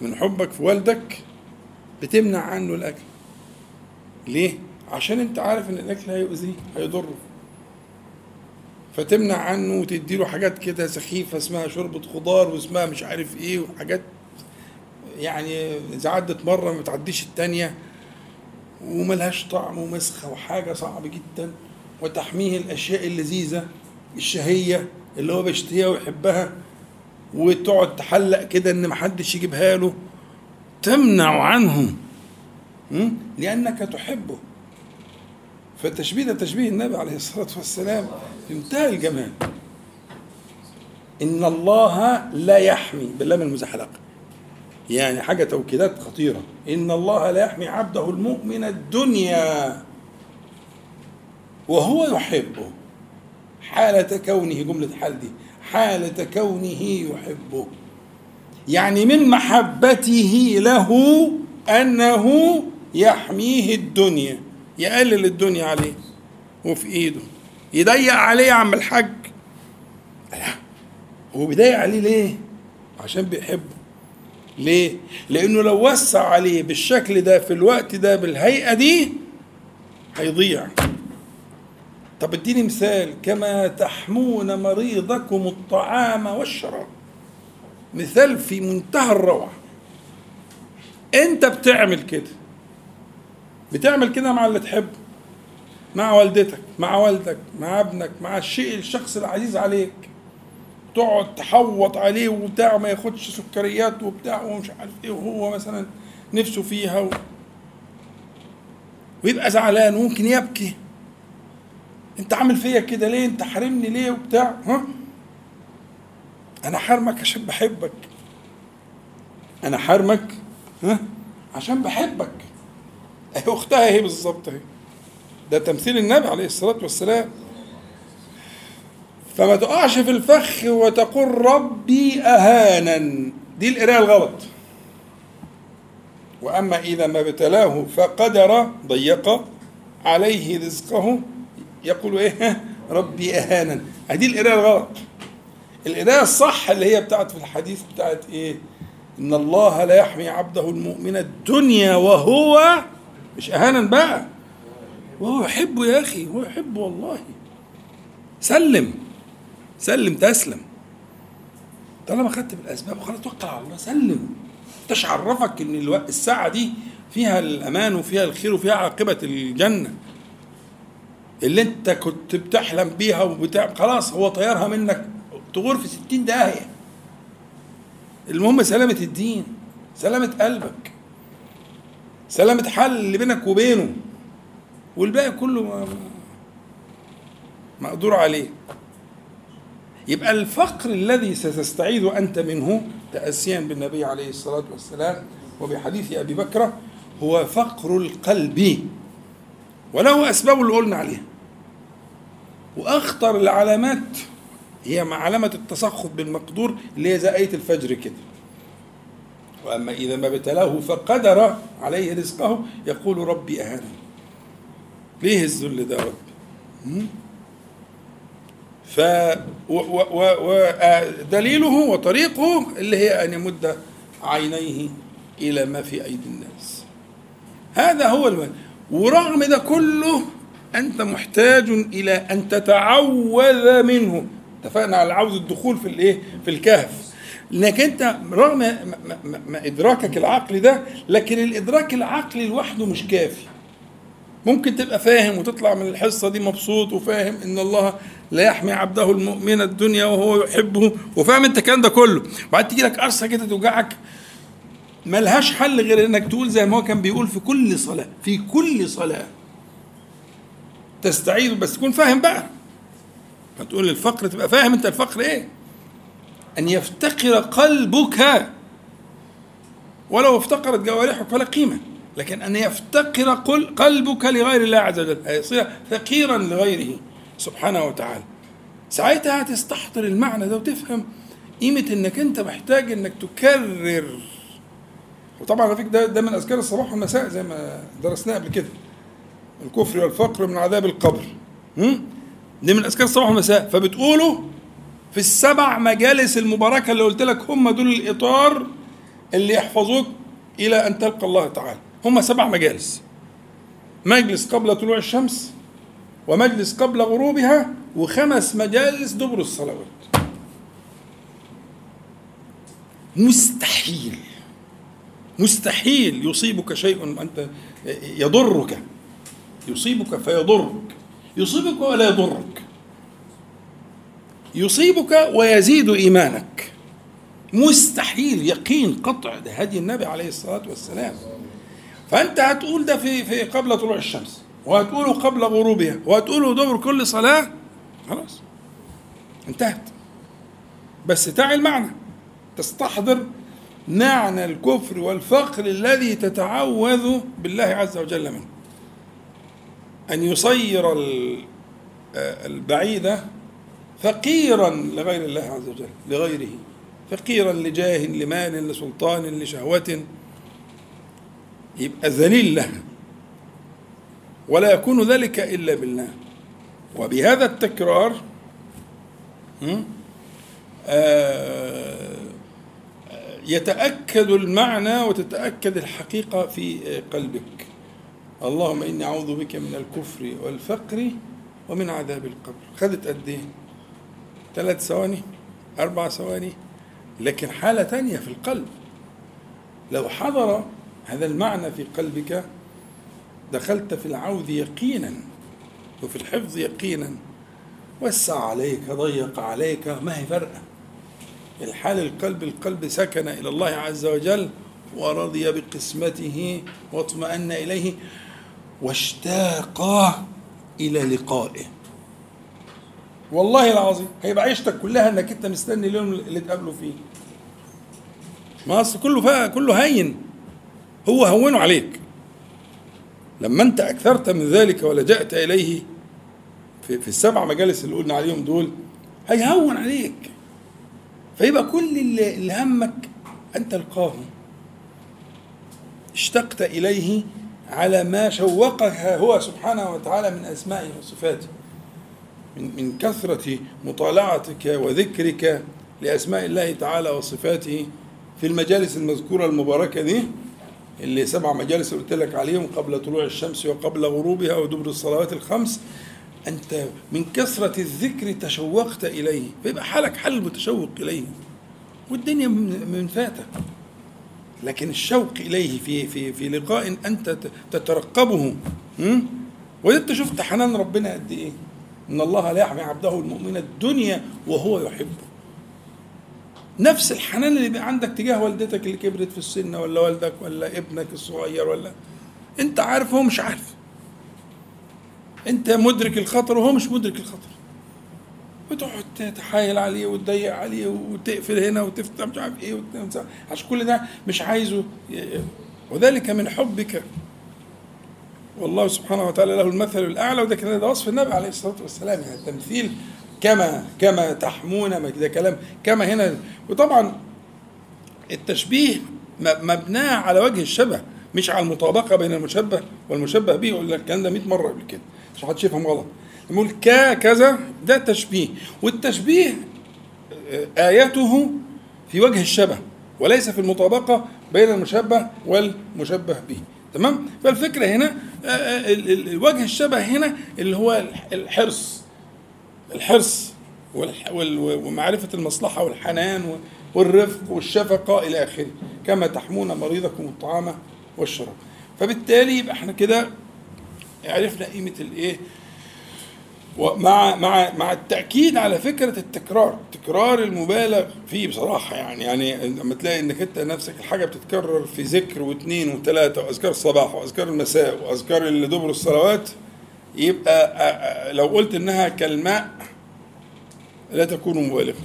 من حبك في والدك بتمنع عنه الأكل. ليه؟ عشان انت عارف ان الاكل هيؤذيه هيضره. فتمنع عنه وتديله حاجات كده سخيفة اسمها شوربة خضار واسمها مش عارف إيه وحاجات يعني إذا عدت مرة ما بتعديش التانية وملهاش طعم ومسخة وحاجة صعب جدا. وتحميه الأشياء اللذيذة الشهية اللي هو بيشتهيها ويحبها وتقعد تحلق كده إن محدش يجيبها له. تمنع عنه م? لأنك تحبه. فالتشبيه ده تشبيه النبي عليه الصلاة والسلام في منتهى الجمال. إن الله لا يحمي بالله من المزحلقه يعني حاجة توكيدات خطيرة. إن الله لا يحمي عبده المؤمن الدنيا. وهو يحبه. حالة كونه جملة حال دي. حالة كونه يحبه. يعني من محبته له أنه يحميه الدنيا يقلل الدنيا عليه وفي إيده. يضيق عليه يا عم الحاج. هو بيضيق عليه ليه؟ عشان بيحبه. ليه؟ لأنه لو وسع عليه بالشكل ده في الوقت ده بالهيئة دي هيضيع. طب اديني مثال. كما تحمون مريضكم الطعام والشراب مثال في منتهى الروعة. انت بتعمل كده. بتعمل كده مع اللي تحبه مع والدتك مع والدك مع ابنك مع الشيء الشخص العزيز عليك. تقعد تحوط عليه وبتاع ما ياخدش سكريات وبتاع ومش عارف إيه وهو مثلا نفسه فيها و... ويبقى زعلان وممكن يبكي. انت عامل فيا كده ليه؟ انت حارمني ليه وبتاع؟ ها؟ أنا حارمك عشان بحبك. أنا حارمك ها؟ عشان بحبك. أختها اهي بالظبط أهي. ده تمثيل النبي عليه الصلاة والسلام. فما تقعش في الفخ وتقول ربي اهانا. دي القرايه الغلط. وأما إذا ما ابتلاه فقدر ضيق عليه رزقه. يقول إيه؟ ربي اهانا. هذه القرايه الغلط. القرايه الصح اللي هي بتاعت في الحديث بتاعت إيه؟ إن الله لا يحمي عبده المؤمن الدنيا وهو مش اهانا بقى. وهو يحبه يا أخي هو يحبه والله. سلم سلم تسلم. طالما خدت بالأسباب خلاص توكل على الله سلم. انتش عرفك ان الساعة دي فيها الأمان وفيها الخير وفيها عاقبة الجنة. اللي أنت كنت بتحلم بيها وبتاع خلاص هو طيرها منك. تغور في ستين داهية. المهم سلامة الدين سلامة قلبك. سلامة حل اللي بينك وبينه والباقي كله مقدور عليه. يبقى الفقر الذي ستستعيذ أنت منه تأسيا بالنبي عليه الصلاة والسلام وبحديث أبي بكر هو فقر القلب. وله أسباب اللي قلنا عليها. وأخطر العلامات هي علامة التسخط بالمقدور اللي هي زي آية الفجر كده. وأما إذا ما ابتلاه فقدر عليه رزقه يقول ربي أهانا ليه الذل ده رب؟ ف ودليله وطريقه اللي هي أن يمد عينيه إلى ما في أيدي الناس. هذا هو المال ورغم ده كله أنت محتاج إلى أن تتعوذ منه. اتفقنا على عوز الدخول في الإيه؟ في الكهف. لأنك أنت رغم ما, إدراكك العقلي ده لكن الإدراك العقلي لوحده مش كافي. ممكن تبقى فاهم وتطلع من الحصة دي مبسوط وفاهم إن الله لا يحمي عبده المؤمن الدنيا وهو يحبه وفاهم أنت الكلام ده كله. وبعد تيجي لك قرصة كده توجعك ملهاش حل غير إنك تقول زي ما هو كان بيقول في كل صلاة في كل صلاة. تستعيذ بس تكون فاهم بقى. فتقول الفقر تبقى فاهم أنت الفقر إيه؟ أن يفتقر قلبك. ولو افتقرت جوارحك فلا قيمة. لكن أن يفتقر قلبك لغير الله عز وجل. هيصير فقيرا لغيره سبحانه وتعالى. ساعتها هتستحضر المعنى ده وتفهم قيمة إنك أنت محتاج إنك تكرر. وطبعا على فكرة ده, ده من أذكار الصباح والمساء زي ما درسناه قبل كده. الكفر والفقر من عذاب القبر؟ دي من أذكار الصباح والمساء. فبتقولوا في السبع مجالس المباركة اللي قلت لك هم دول الإطار اللي يحفظوك إلى أن تلقى الله تعالى. هم سبع مجالس. مجلس قبل طلوع الشمس ومجلس قبل غروبها وخمس مجالس دبر الصلوات. مستحيل مستحيل يصيبك شيء انت يضرك. يصيبك فيضرك. يصيبك ولا يضرك. يصيبك ويزيد إيمانك. مستحيل يقين قطع. ده هدي النبي عليه الصلاة والسلام. فأنت هتقول ده في في قبل طلوع الشمس وهتقوله قبل غروبها وهتقوله دبر كل صلاة. خلاص. انتهت. بس تعي المعنى. تستحضر معنى الكفر والفقر الذي تتعوذ بالله عز وجل منه. أن يصير البعيد فقيرا لغير الله عز وجل لغيره. فقيرا لجاه لمال لسلطان لشهوة. يبقى ذليل لها ولا يكون ذلك إلا بالله. وبهذا التكرار آه يتأكد المعنى وتتأكد الحقيقة في قلبك. اللهم إني أعوذ بك من الكفر والفقر ومن عذاب القبر. خدت قد إيه ثلاث ثواني أربع ثواني لكن حالة تانية في القلب. لو حضر هذا المعنى في قلبك دخلت في العوذ يقينا وفي الحفظ يقينا. وسع عليك ضيق عليك ما هي فرقه الحال القلب القلب سكن إلى الله عز وجل ورضي بقسمته واطمأن إليه واشتاق إلى لقائه. والله العظيم هيبقى عيشتك كلها إنك أنت مستني اليوم اللي تقابله فيه. ما أصل كله فا كله هين. هو هونه عليك. لما أنت أكثرت من ذلك ولجأت إليه في, في السبع مجالس اللي قلنا عليهم دول هيهون عليك. فيبقى كل اللي, اللي همك أن تلقاه. اشتقت إليه على ما شوقك هو سبحانه وتعالى من أسمائه وصفاته. من, من كثرة مطالعتك وذكرك لأسماء الله تعالى وصفاته في المجالس المذكورة المباركة دي اللي سبع مجالس قلت لك عليهم قبل طلوع الشمس وقبل غروبها ودبر الصلوات الخمس. أنت من كثرة الذكر تشوقت إليه فيبقى حالك حل متشوق إليه والدنيا من فاتك لكن الشوق إليه في في في لقاء أنت تترقبه وأنت شفت حنان ربنا قد إيه؟ إن الله لا يحمي عبده المؤمن الدنيا وهو يحبه. نفس الحنان اللي بقى عندك تجاه والدتك اللي كبرت في السن ولا والدك ولا ابنك الصغير ولا أنت عارف هو مش عارف. أنت مدرك الخطر وهو مش مدرك الخطر. وتقعد تتحايل عليه وتضيق عليه وتقفل هنا وتفتح مش عارف إيه عشان كل ده مش عايزه. وذلك من حبك والله سبحانه وتعالى له المثل الأعلى وده كان ده وصف النبي عليه الصلاة والسلام. يعني التمثيل كما كما تحمون كده كلام كما هنا. وطبعا التشبيه مبناه على وجه الشبه مش على المطابقة بين المشبه والمشبه به. قلنا الكلام ده 100 مرة قبل كده. عشان حد يفهم غلط. نقول كا كذا ده تشبيه. والتشبيه آيته في وجه الشبه وليس في المطابقة بين المشبه والمشبه به. تمام؟ فالفكرة هنا وجه الشبه هنا اللي هو الحرص. الحرص ومعرفة المصلحة والحنان والرفق والشفقة إلى آخره. كما تحمون مريضكم الطعام والشراب. فبالتالي يبقى إحنا كده عرفنا قيمة الإيه؟ ومع مع مع التأكيد على فكرة التكرار تكرار المبالغ فيه بصراحة يعني يعني لما تلاقي إنك أنت نفسك الحاجة بتتكرر في ذكر واثنين وثلاثه وأذكار الصباح وأذكار المساء وأذكار اللي دبر الصلوات يبقى لو قلت إنها كالماء لا تكون مبالغا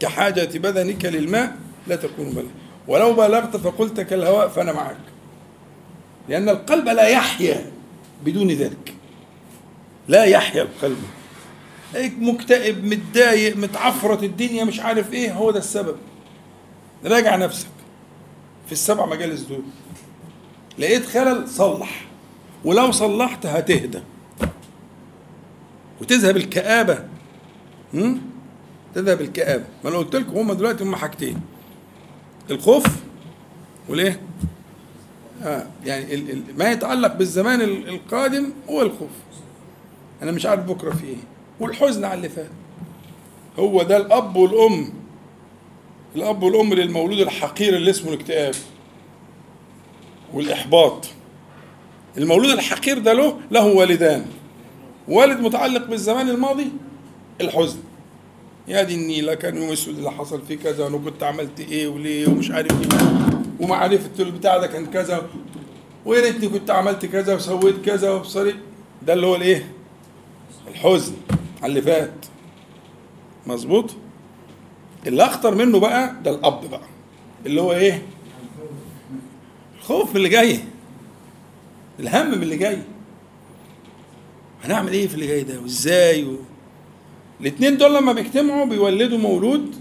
كحاجة بدنك للماء لا تكون مبالغا ولو بالغت فقلت كالهواء فأنا معك لأن القلب لا يحيا بدون ذلك. لا يحيا القلب مكتئب متضايق متعفرت الدنيا مش عارف إيه هو ده السبب. راجع نفسك في السبع مجالس دول. لقيت خلل صلح. ولو صلحت هتهدى. وتذهب الكآبة. هم؟ تذهب الكآبة. ما أنا قلت لكم هما دلوقتي هما حاجتين. الخوف والإيه؟ آه يعني ما يتعلق بالزمان ال- القادم هو الخوف. أنا مش عارف بكرة في إيه. والحزن على اللي فات. هو ده الأب والأم. الأب والأم للمولود الحقير اللي اسمه الاكتئاب والإحباط. المولود الحقير ده له له والدان. والد متعلق بالزمان الماضي الحزن. يا دي النيلة كان يوم أسود اللي حصل فيه كذا وأنا كنت عملت إيه وليه ومش عارف إيه. ومعرفة البتاع ده كان كذا. ويا ريتني كنت عملت كذا وسويت كذا وبصري. ده اللي هو الإيه؟ الحزن على اللي فات. مظبوط؟ اللي أخطر منه بقى ده الأب بقى. اللي هو إيه؟ الخوف من اللي جاي. الهم من اللي جاي. هنعمل إيه في اللي جاي ده؟ وإزاي؟ و... الاثنين دول لما بيجتمعوا بيولدوا مولود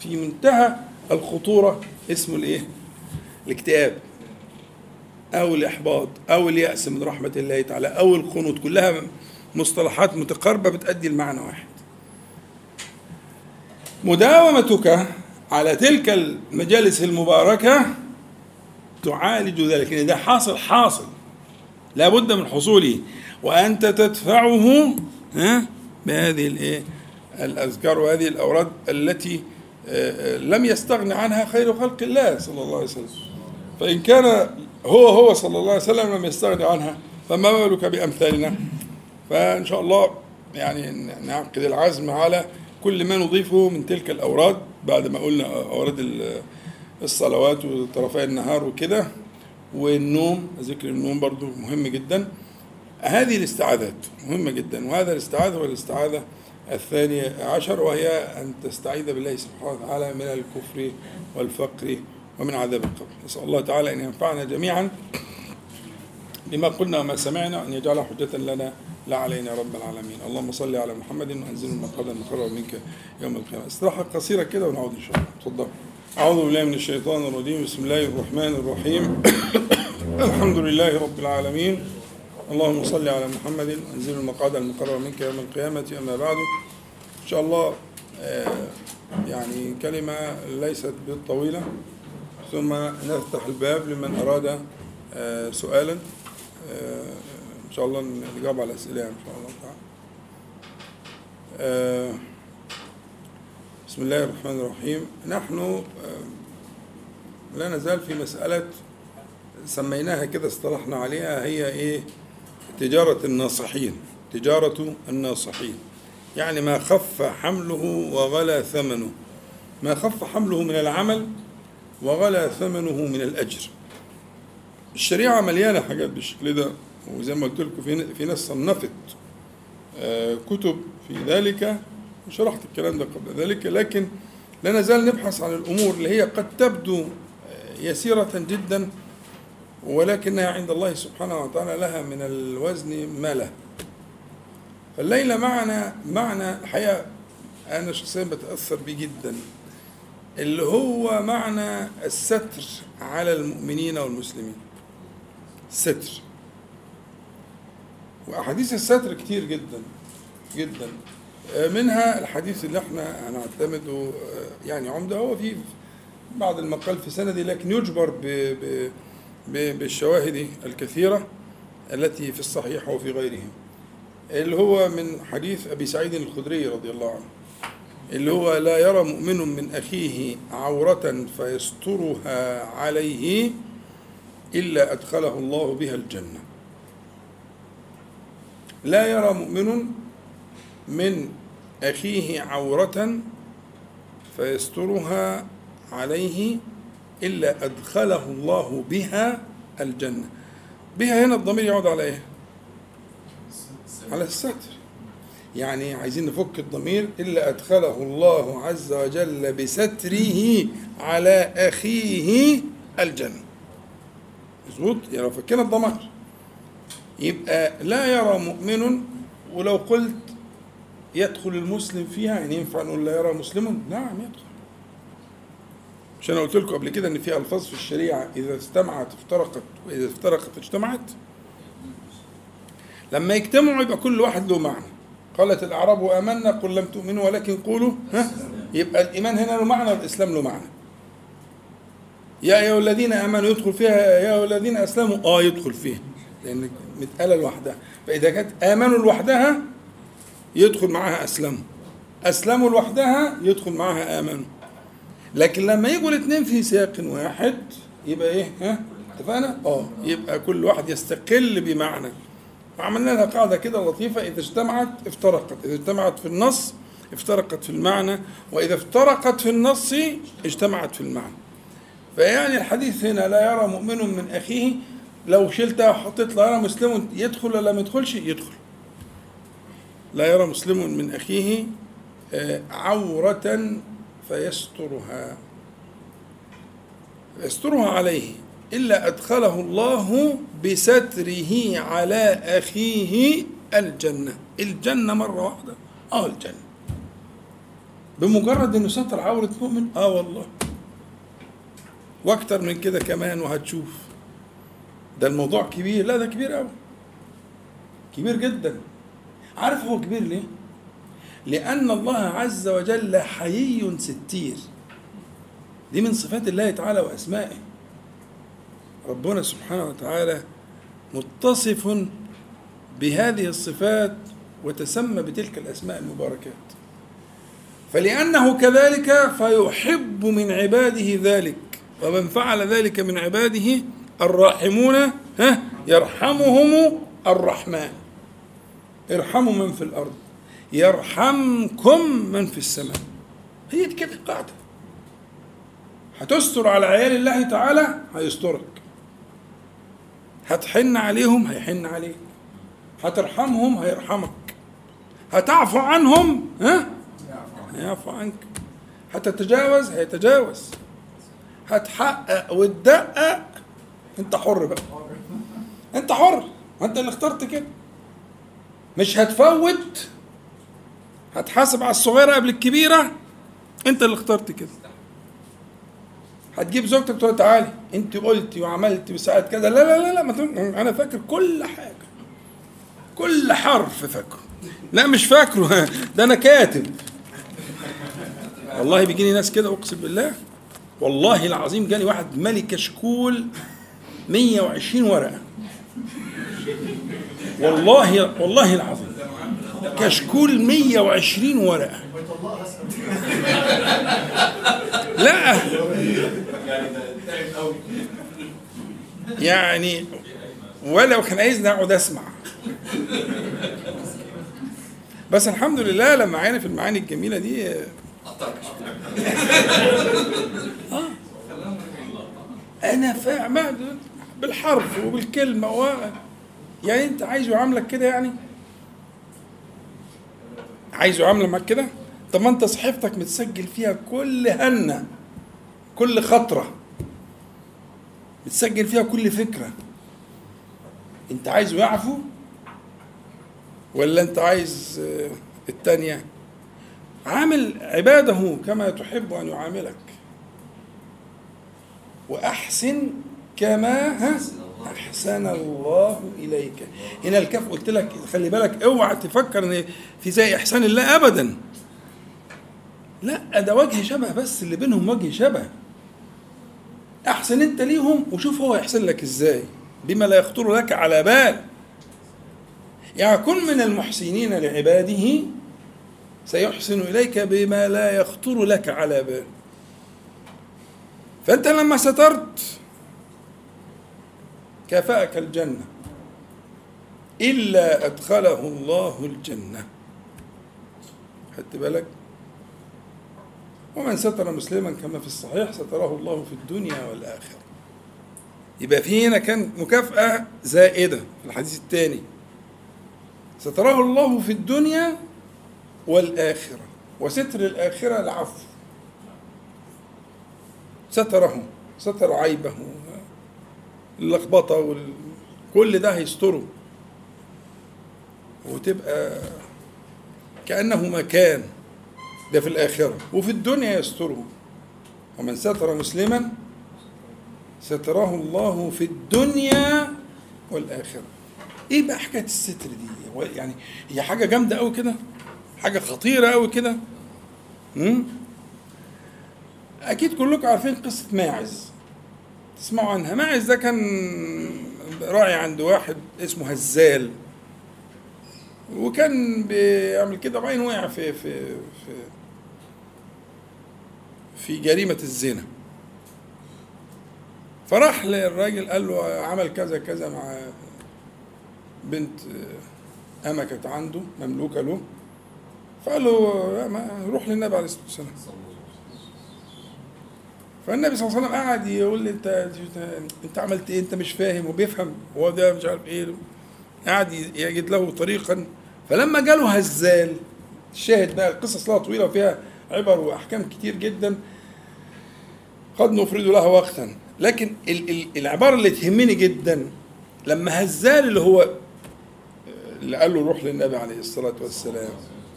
في منتهى الخطورة. اسمه الإيه؟ الاكتئاب. أو الإحباط. أو اليأس من رحمة الله تعالى. أو القنوط كلها مصطلحات متقاربة بتؤدي المعنى واحد. مداومتك على تلك المجالس المباركة تعالج ذلك. لأن ده حاصل حاصل. لابد من حصوله. وأنت تدفعه بهذه الايه الأذكار وهذه الأوراد التي آه، آه، لم يستغن عنها خير خلق الله صلى الله عليه وسلم. فإن كان هو هو صلى الله عليه وسلم لم يستغني عنها فما بالك بأمثالنا؟ فإن شاء الله يعني نعقد العزم على كل ما نضيفه من تلك الأوراد بعد ما قلنا أوراد ال- الصلوات وطرفي النهار وكده. والنوم ذكر النوم برضو مهم جدا. هذه الاستعاذات مهمة جدا وهذا الاستعاذة هو الاستعاذة الثانية عشر وهي أن تستعيذ بالله سبحانه وتعالى من الكفر والفقر ومن عذاب القبر. نسأل الله تعالى أن ينفعنا جميعا بما قلنا وما سمعنا أن يجعل حجة لنا لا علينا رب العالمين. اللهم صل على محمد وأنزل المقعد المقرر منك يوم القيامة. استراحة قصيرة كده ونعود إن شاء الله. تفضل أعوذ بالله من الشيطان الرجيم. بسم الله الرحمن الرحيم. الحمد لله رب العالمين. اللهم صل على محمد وأنزل المقعد المقرر منك يوم القيامة. أما بعد إن شاء الله آه، يعني كلمة ليست بالطويلة. ثم نفتح الباب لمن أراد آه، سؤالا. آه، شاء الله نجاوب على الأسئلة إن شاء الله. تعالى آه، بسم الله الرحمن الرحيم. نحن آه، لا نزال في مسألة سميناها كده اصطلحنا عليها هي إيه؟ تجارة الناصحين. تجارة الناصحين. يعني ما خف حمله وغلا ثمنه. ما خف حمله من العمل وغلا ثمنه من الأجر. الشريعة مليانة حاجات بالشكل ده. وزي ما قلت لكم في في ناس صنفت آه، كتب في ذلك وشرحت الكلام ده قبل ذلك لكن لا نزال نبحث عن الأمور اللي هي قد تبدو آه، يسيرة جدا ولكنها عند الله سبحانه وتعالى لها من الوزن ما له فالليلة معنا معنى الحقيقة أنا شخصيا بتأثر بيه جدا اللي هو معنى الستر على المؤمنين والمسلمين. الستر وأحاديث الستر كتير جدا جدا. منها الحديث اللي إحنا هنعتمده يعني عمدة. هو في بعض المقال في سندي لكن يجبر ب ب ب- بالشواهد الكثيرة التي في الصحيح وفي غيره اللي هو من حديث أبي سعيد الخدري رضي الله عنه اللي هو لا يرى مؤمن من أخيه عورة فيسترها عليه إلا أدخله الله بها الجنة. لا يرى مؤمن من أخيه عورة فيسترها عليه إلا أدخله الله بها الجنة. بها هنا الضمير يعود على إيه؟ على الستر. يعني عايزين نفك الضمير. إلا أدخله الله عز وجل بستره على أخيه الجنة. مظبوط؟ يعني لو فكينا الضمير. يبقى لا يرى مؤمن ولو قلت يدخل المسلم فيها يعني ينفع نقول لا يرى مسلم نعم يدخل. مش أنا قلت لكم قبل كده إن في ألفاظ في الشريعة إذا اجتمعت افترقت وإذا افترقت اجتمعت. لما يجتمعوا يبقى كل واحد له معنى. قالت الأعراب آمنا قل لم تؤمنوا ولكن قولوا ها؟ يبقى الإيمان هنا له معنى والإسلام له معنى. يا أيها الذين آمنوا يدخل فيها يا أيها الذين أسلموا آه يدخل فيها. لأن متقاله لوحدها. فإذا كانت آمنوا لوحدها يدخل معاها أسلموا. أسلموا لوحدها يدخل معاها آمنوا. لكن لما يجوا الاثنين في سياق واحد يبقى إيه؟ ها؟ اتفقنا؟ آه. يبقى كل واحد يستقل بمعنى. وعملنا لها قاعدة كده لطيفة. إذا اجتمعت افترقت. إذا اجتمعت في النص افترقت في المعنى. وإذا افترقت في النص اجتمعت في المعنى. فيعني الحديث هنا لا يرى مؤمن من أخيه لو شلتها وحطيت لا يرى مسلم يدخل ولا ما يدخلش يدخل. لا يرى مسلم من أخيه آه، عورة فيسترها. يسترها عليه إلا أدخله الله بستره على أخيه الجنة. الجنة مرة واحدة. آه الجنة. بمجرد إنه ستر عورة مؤمن آه والله. وأكتر من كده كمان وهتشوف. ده الموضوع كبير. لا ده كبير أوي. كبير جدا. عارف هو كبير ليه؟ لأن الله عز وجل حيي ستير. دي من صفات الله تعالى وأسمائه. ربنا سبحانه وتعالى متصف بهذه الصفات وتسمى بتلك الأسماء المباركات. فلأنه كذلك فيحب من عباده ذلك. ومن فعل ذلك من عباده الراحمون ها يرحمهم الرحمن. ارحموا من في الأرض يرحمكم من في السماء. هي دي كده القاعدة. هتستر على عيال الله تعالى هيسترك. هتحن عليهم هيحن عليك. هترحمهم هيرحمك. هتعفو عنهم ها هيعفو عنك. هتتجاوز هيتجاوز. هتحقق وتدقق انت حر بقى. انت حر. انت اللي اخترت كده. مش هتفوت. هتحاسب على الصغيرة قبل الكبيرة. انت اللي اخترت كده. هتجيب زوجتك تقول تعالي. انت قلتي وعملتي وساعات كذا. لا لا لا لا ما أنا فاكر كل حاجة. كل حرف فاكره. لا مش فاكره. ده أنا كاتب. والله بيجيني ناس كده اقسم بالله. والله العظيم جالي واحد مالي كشكول 120 ورقة. والله والله العظيم. كشكول 120 ورقة. لا. يعني ولو كان عايزني اقعد أسمع. بس الحمد لله لما في المعاني الجميلة دي. آه. أنا فاهم. بالحرف وبالكلمة و... يعني انت عايز يعاملك كده يعني؟ عايز يعاملك كده؟ طب ما انت صحيفتك متسجل فيها كل هنة كل خطرة. بتسجل فيها كل فكرة. انت عايزه يعفو ولا انت عايز آه، التانية؟ عامل عبادة كما تحب أن يعاملك. وأحسن كما أحسن الله إليك. هنا الكاف قلت لك خلي بالك أوعى تفكر إن في زي إحسان الله أبدا. لا ده وجه شبه بس اللي بينهم وجه شبه. أحسن أنت ليهم وشوف هو يحسن لك إزاي. بما لا يخطر لك على بال. يعني كن من المحسنين لعباده سيحسن إليك بما لا يخطر لك على بال. فأنت لما سترت كافأك الجنة. إلا أدخله الله الجنة. خدت بالك؟ ومن ستر مسلما كما في الصحيح ستره الله في الدنيا والآخرة. يبقى في هنا كان مكافأة زائدة في الحديث الثاني ستره الله في الدنيا والآخرة. وستر الآخرة العفو. ستره ستر عيبه اللخبطة وال... كل ده هيستره. وتبقى كأنه مكان. ده في الآخرة. وفي الدنيا يستره. ومن ستر مسلما ستره الله في الدنيا والآخرة. إيه بقى حكاية الستر دي؟ يعني هي حاجة جامدة قوي كده؟ حاجة خطيرة قوي كده؟ مم؟ أكيد كلكم عارفين قصة ماعز. تسمعوا عنها. ماعز ده كان راعي عند واحد اسمه هزال. وكان بيعمل كده وبعدين وقع في في في في جريمة الزنا. فراح للراجل قال له عمل كذا كذا مع بنت أما كانت عنده مملوكة له. فقال له روح للنبي عليه الصلاة والسلام. فالنبي صلى الله عليه وسلم قعد يقول لي انت انت, عملت إيه؟ انت مش فاهم. وبيفهم هو ده مش عارف إيه. قعد يجد له طريقا. فلما جاله هزال الشاهد بقى القصص لها طويلة وفيها عبر وأحكام كتير جدا قد نفرد لها وقتا. لكن ال- ال- العبارة اللي تهمني جدا لما هزال اللي هو اللي قال له روح للنبي عليه الصلاة والسلام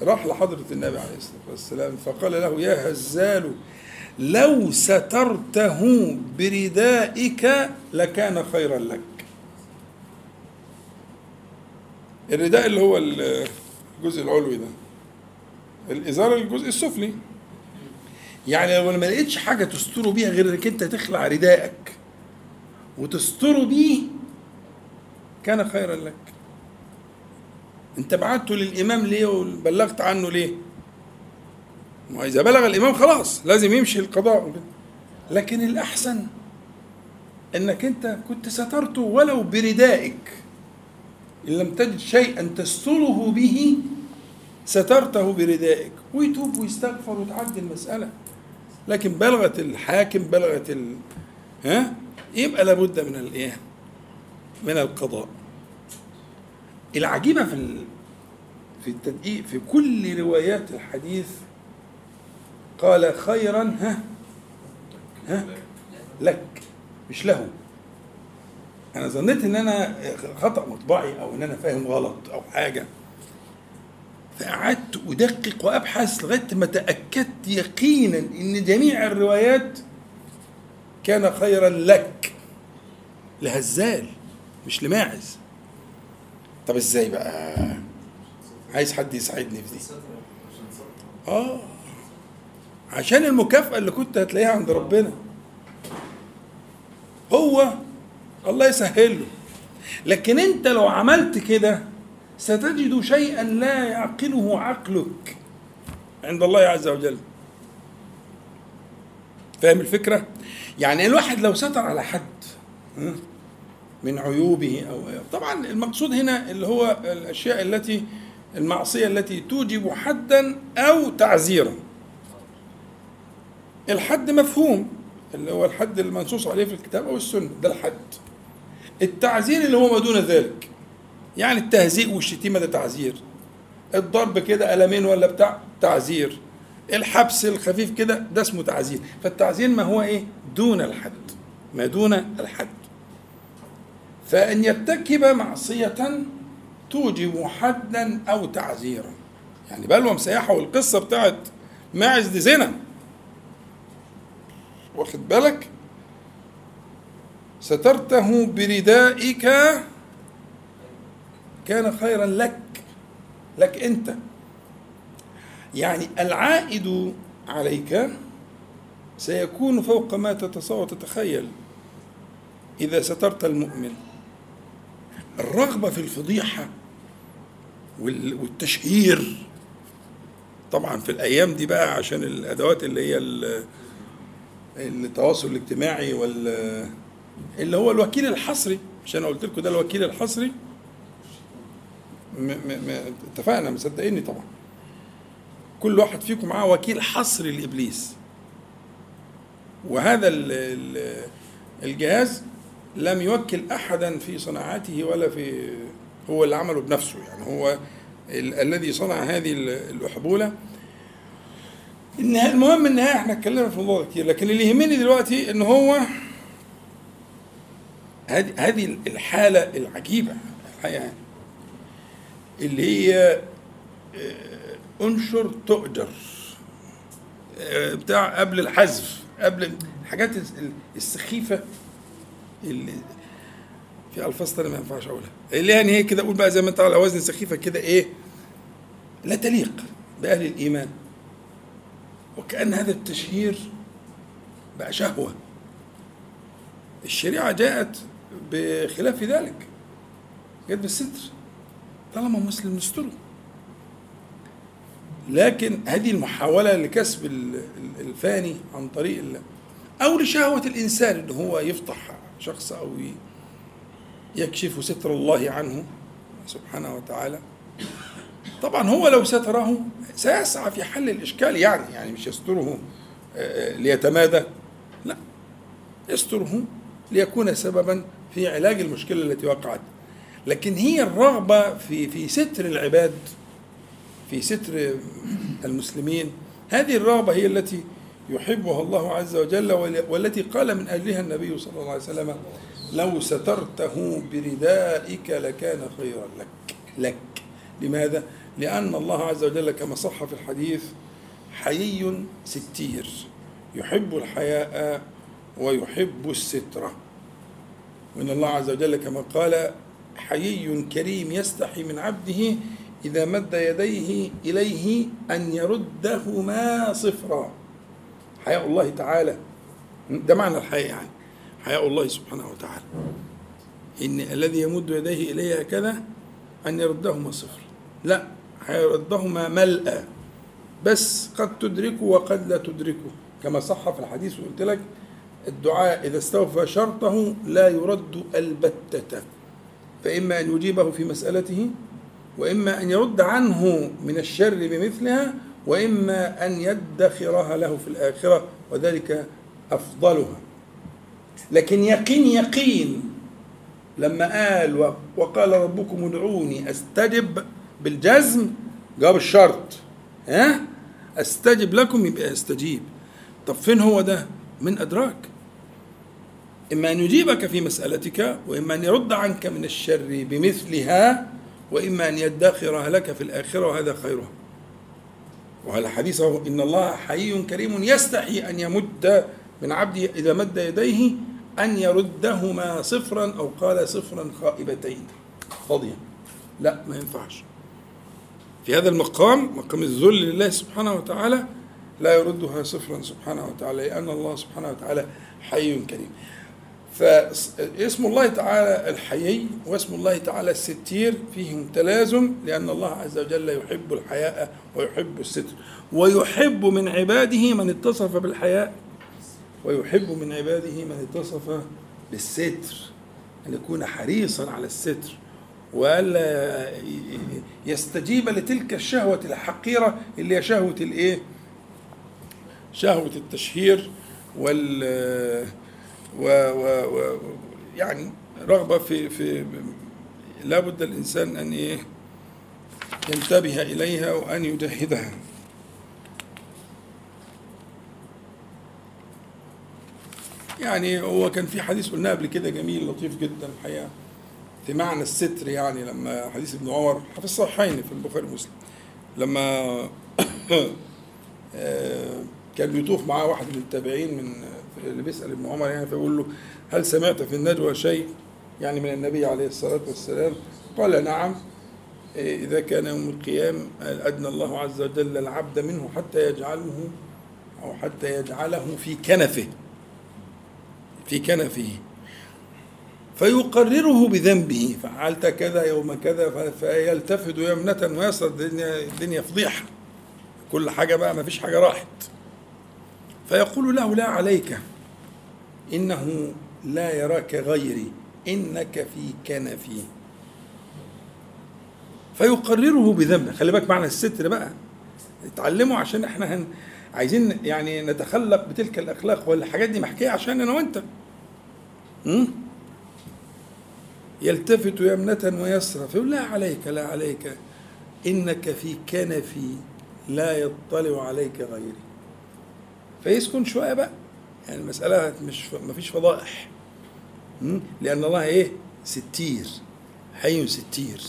راح لحضرة النبي عليه الصلاة والسلام فقال له يا هزال لو سترته بردائك لكان خيرا لك. الرداء اللي هو الجزء العلوي ده. الإزار الجزء السفلي. يعني لو ما لقيتش حاجة تستره بيها غير إنك أنت تخلع ردائك وتستره بيه كان خيرا لك. أنت بعته للإمام ليه وبلغت عنه ليه؟ إذا بلغ الإمام خلاص لازم يمشي القضاء. لكن الأحسن إنك أنت كنت سترته ولو بردائك إن لم تجد شيئا تستره به سترته بردائك ويتوب ويستغفر وتعدي المسألة. لكن بلغت الحاكم بلغت ال... ها؟ يبقى لابد من الايه من القضاء. العجيبة في ال... في التدقيق في كل روايات الحديث قال خيرا ها؟ ها؟ لك مش له. أنا ظنيت إن أنا خطأ مطبعي أو إن أنا فاهم غلط أو حاجة. فقعدت أدقق وأبحث لغاية ما تأكدت يقينا إن جميع الروايات كان خيرا لك. لهزال مش لماعز. طب إزاي بقى؟ عايز حد يساعدني في دي. آه. عشان المكافأة اللي كنت هتلاقيها عند ربنا. هو الله يسهل له لكن انت لو عملت كده ستجد شيئا لا يعقله عقلك عند الله عز وجل. فاهم الفكرة؟ يعني الواحد لو ستر على حد من عيوبه أو طبعا المقصود هنا اللي هو الأشياء التي المعصية التي توجب حدا أو تعزيرا. الحد مفهوم اللي هو الحد المنصوص عليه في الكتاب أو السنة ده الحد. التعزير اللي هو ما دون ذلك يعني التهزيء والشتيمة ده تعزير. الضرب كده قلمين ولا بتاع؟ تعزير. الحبس الخفيف كده ده اسمه تعزير. فالتعزير ما هو إيه؟ دون الحد. ما دون الحد. فإن يرتكب معصية توجب حدا أو تعزيرا. يعني بلوى مسيحه والقصة بتاعت ماعز دي زنا. واخد بالك؟ سترته بردائك كان خيرا لك لك أنت. يعني العائد عليك سيكون فوق ما تتصور وتتخيل إذا سترت المؤمن. الرغبة في الفضيحة وال- والتشهير. طبعا في الأيام دي بقى عشان الأدوات اللي هي التواصل الاجتماعي وال اللي هو الوكيل الحصري عشان قلت لكم ده الوكيل الحصري. م م اتفقنا مصدقيني طبعا. كل واحد فيكم معاه وكيل حصري لإبليس. وهذا ال ال الجهاز لم يوكل احدا في صناعته ولا في هو اللي عمله بنفسه يعني. هو ال الذي صنع هذه ال- الأحبولة. المهم النهاية إحنا اتكلمنا في الموضوع ده كتير لكن اللي يهمني دلوقتي إن هو هذه هذه الحالة العجيبة الحقيقة اللي هي آه، انشر تؤجر آه، بتاع قبل الحذف قبل الحاجات السخيفة اللي في ألفاظ تانية ما ينفعش أقولها. اللي يعني هي كده أقول بقى زي ما أنت على وزن سخيفة كده إيه؟ لا تليق بأهل الإيمان. وكأن هذا التشهير بقى شهوة. الشريعة جاءت بخلاف ذلك. جاءت بالستر. طالما مسلم نستره. لكن هذه المحاولة لكسب الفاني عن طريق الله أو لشهوة الإنسان إن هو يفضح شخص أو يكشف ستر الله عنه سبحانه وتعالى. طبعا هو لو ستره سيسعى في حل الإشكال يعني يعني مش يستره آه، آه، ليتمادى. لا يستره ليكون سببا في علاج المشكلة التي وقعت. لكن هي الرغبة في في ستر العباد في ستر المسلمين هذه الرغبة هي التي يحبها الله عز وجل والتي قال من أجلها النبي صلى الله عليه وسلم لو سترته بردائك لكان خيرا لك لك. لماذا؟ لأن الله عز وجل كما صح في الحديث حيي ستير يحب الحياء ويحب السترة وإن الله عز وجل كما قال حيي كريم يستحي من عبده إذا مد يديه إليه أن يردهما صفرا. حياء الله تعالى. ده معنى الحياء يعني. حياء الله سبحانه وتعالى. إن الذي يمد يديه إليه هكذا أن يردهما صفر. لا. هيردهما ملأ. بس قد تدركه وقد لا تدركه. كما صح في الحديث وقلت لك الدعاء إذا استوفى شرطه لا يرد البتة. فإما أن يجيبه في مسألته وإما أن يرد عنه من الشر بمثلها وإما أن يدخرها له في الآخرة وذلك أفضلها. لكن يقين يقين. لما قال وقال ربكم ادعوني أستجب بالجزم جاب الشرط. ها؟ أستجب لكم يبقى أستجيب. طب فين هو ده؟ من أدراك. إما أن يجيبك في مسألتك وإما أن يرد عنك من الشر بمثلها وإما أن يدخرها لك في الآخرة وهذا خيرها. وعلى حديثه إن الله حي كريم يستحي أن يمد من عبده إذا مد يديه أن يردهما صفرا أو قال صفرا خائبتين. فاضيا. لا ما ينفعش. في هذا المقام مقام الذل لله سبحانه وتعالى لا يردها صفرا سبحانه وتعالى لأن الله سبحانه وتعالى حي كريم. فاسم الله تعالى الحيي واسم الله تعالى الستير فيهم تلازم لأن الله عز وجل يحب الحياء ويحب الستر ويحب من عباده من اتصف بالحياء ويحب من عباده من اتصف بالستر أن يكون حريصا على الستر. وألا يستجيب لتلك الشهوة الحقيرة اللي هي شهوة الإيه؟ شهوة التشهير وال و, و, و يعني رغبة في في لابد الإنسان أن إيه؟ ينتبه إليها وأن يجهدها يعني هو كان في حديث قلناه قبل كده جميل لطيف جدا الحقيقة في معنى الستر يعني لما حديث ابن عمر في الصحيحين في البخاري ومسلم. لما آه، كان بيطوف معاه واحد من التابعين من اللي بيسأل ابن عمر يعني فيقول له هل سمعت في النجوى شيء يعني من النبي عليه الصلاة والسلام؟ قال نعم. آه، إذا كان يوم القيام أدنى الله عز وجل العبد منه حتى يجعله أو حتى يجعله في كنفه في كنفه. فيقرره بذنبه فعلت كذا يوم كذا فيلتفت يمنة ويسرى الدنيا, الدنيا فضيحة. كل حاجة بقى ما فيش حاجة راحت. فيقول له لا عليك. إنه لا يراك غيري. إنك في كنفي. فيقرره بذنبه. خلي بالك معنى الستر بقى. اتعلموا عشان إحنا هن عايزين يعني نتخلق بتلك الأخلاق والحاجات دي محكية عشان أنا وانت يلتفت يمنة ويسرى فيقول لا عليك لا عليك. إنك في كنفي لا يطلع عليك غيري. فيسكن شوية بقى. يعني المسألة مش ما فيش فضائح. لأن الله إيه؟ ستير. حي ستير.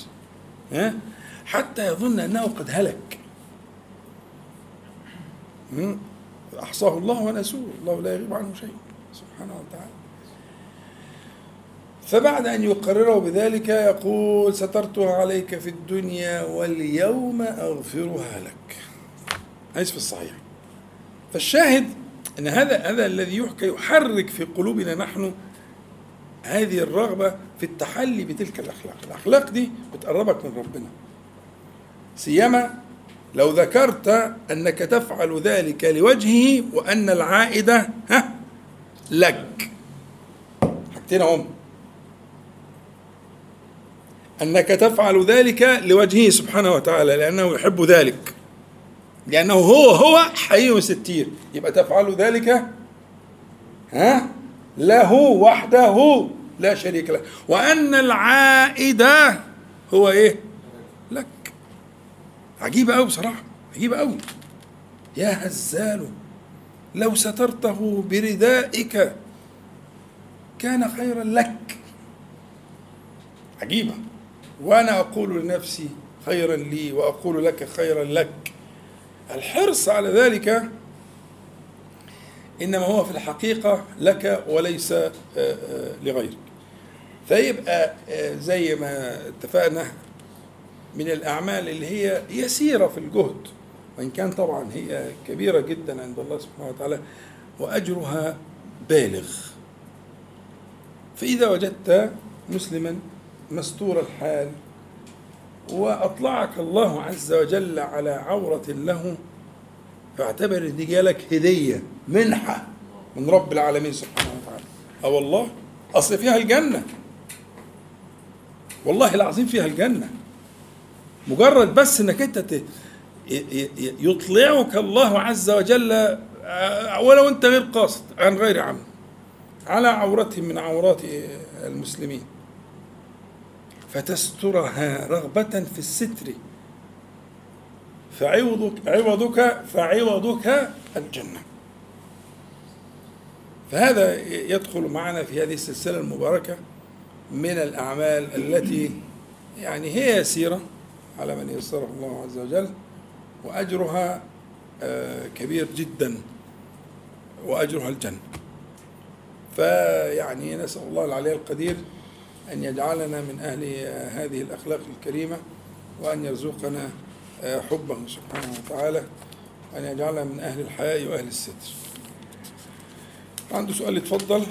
ها؟ حتى يظن أنه قد هلك. أحصاه الله ونسوه. الله لا يغيب عنه شيء. سبحانه وتعالى. فبعد أن يقرره بذلك يقول سترتها عليك في الدنيا واليوم أغفرها لك. حديث في الصحيح. فالشاهد أن هذا هذا الذي يحكى يحرك في قلوبنا نحن هذه الرغبة في التحلي بتلك الأخلاق. الأخلاق دي بتقربك من ربنا. سيما لو ذكرت أنك تفعل ذلك لوجهه وأن العائدة ها لك. حاجتين هم أنك تفعل ذلك لوجهه سبحانه وتعالى لأنه يحب ذلك. لأنه هو هو حي ستير. يبقى تفعل ذلك ها؟ له وحده لا شريك له. وأن العائدة هو إيه؟ لك. عجيبة أوي بصراحة عجيبة أوي. يا هزال لو سترته بردائك كان خيرا لك. عجيبة. وأنا أقول لنفسي خيرا لي وأقول لك خيرا لك. الحرص على ذلك إنما هو في الحقيقة لك وليس آه، آه، لغيرك. فيبقى آه، زي ما اتفقنا من الأعمال اللي هي يسيرة في الجهد وإن كان طبعا هي كبيرة جدا عند الله سبحانه وتعالى وأجرها بالغ. فإذا وجدت مسلما مستور الحال وأطلعك الله عز وجل على عورة له فاعتبر دي جالك هدية منحة من رب العالمين سبحانه وتعالى. آه والله أصل فيها الجنة. والله العظيم فيها الجنة. مجرد بس إنك أنت ت- ي- ي- يطلعك الله عز وجل آه، ولو أنت غير قاصد عن غير عمد على عورتهم من عورات المسلمين. فتسترها رغبة في الستر. فعوضك عوضك فعوضك الجنة. فهذا يدخل معنا في هذه السلسلة المباركة من الأعمال التي يعني هي يسيرة على من يسره الله عز وجل وأجرها آه، كبير جدا وأجرها الجنة. فيعني نسأل الله العلي القدير أن يجعلنا من أهل هذه الأخلاق الكريمة وأن يرزقنا حبه سبحانه وتعالى وأن يجعلنا من أهل الحياء وأهل الستر. عنده سؤال يتفضل.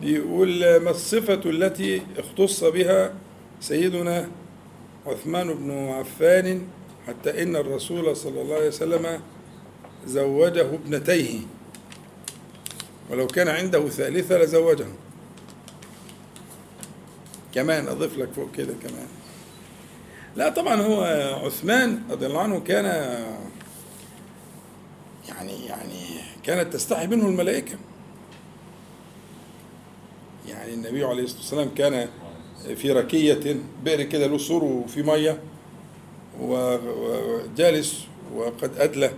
بيقول ما الصفة التي اختص بها سيدنا عثمان بن عفان حتى إن الرسول صلى الله عليه وسلم زوجه ابنتيه؟ ولو كان عنده ثالثة لزوجه. كمان أضيف لك فوق كده كمان. لا طبعا هو عثمان رضي الله عنه كان يعني يعني كانت تستحي منه الملائكة. يعني النبي عليه الصلاة والسلام كان في ركية بئر كده له سور وفي مية وجالس وقد أدلى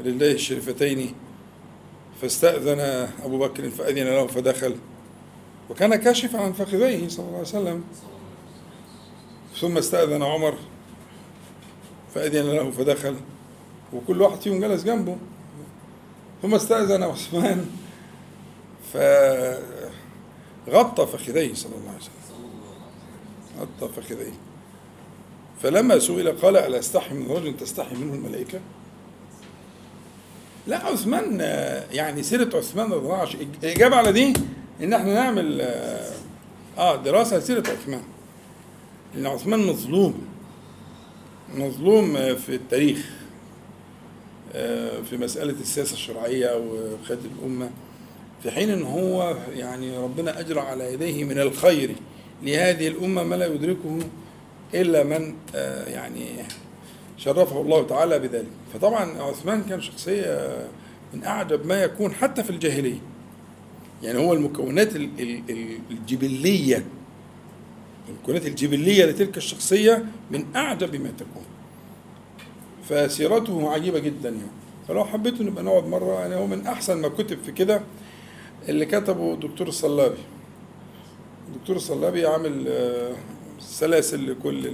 لله الشريفتين. فاستأذن أبو بكر فأذن له فدخل وكان كاشفا عن فخذيه صلى الله عليه وسلم. ثم استأذن عمر فأذن له فدخل وكل واحد فيهم جلس جنبه. ثم استأذن عثمان فغطى فخذيه صلى الله عليه وسلم. غطى فخذيه. فلما سئل قال ألا أستحي من رجل تستحي منه الملائكة؟ لا عثمان يعني سيرة عثمان رضي الله عنه الإجابة على دي إن إحنا نعمل آه دراسة سيرة عثمان. لأن عثمان مظلوم مظلوم في التاريخ في مسألة السياسة الشرعية وخد الأمة في حين إن هو يعني ربنا أجرى على يديه من الخير. لهذه الأمة ما لا يدركه إلا من يعني شرفه الله تعالى بذلك. فطبعا عثمان كان شخصية من أعجب ما يكون حتى في الجاهلية. يعني هو المكونات الجبلية. المكونات الجبلية لتلك الشخصية من أعجب ما تكون. فسيرته عجيبة جدا يعني. فلو حبيتوا نبقى نقعد مرة. يعني هو من أحسن ما كتب في كده اللي كتبه الدكتور الصلابي. الدكتور الصلابي عامل سلاسل لكل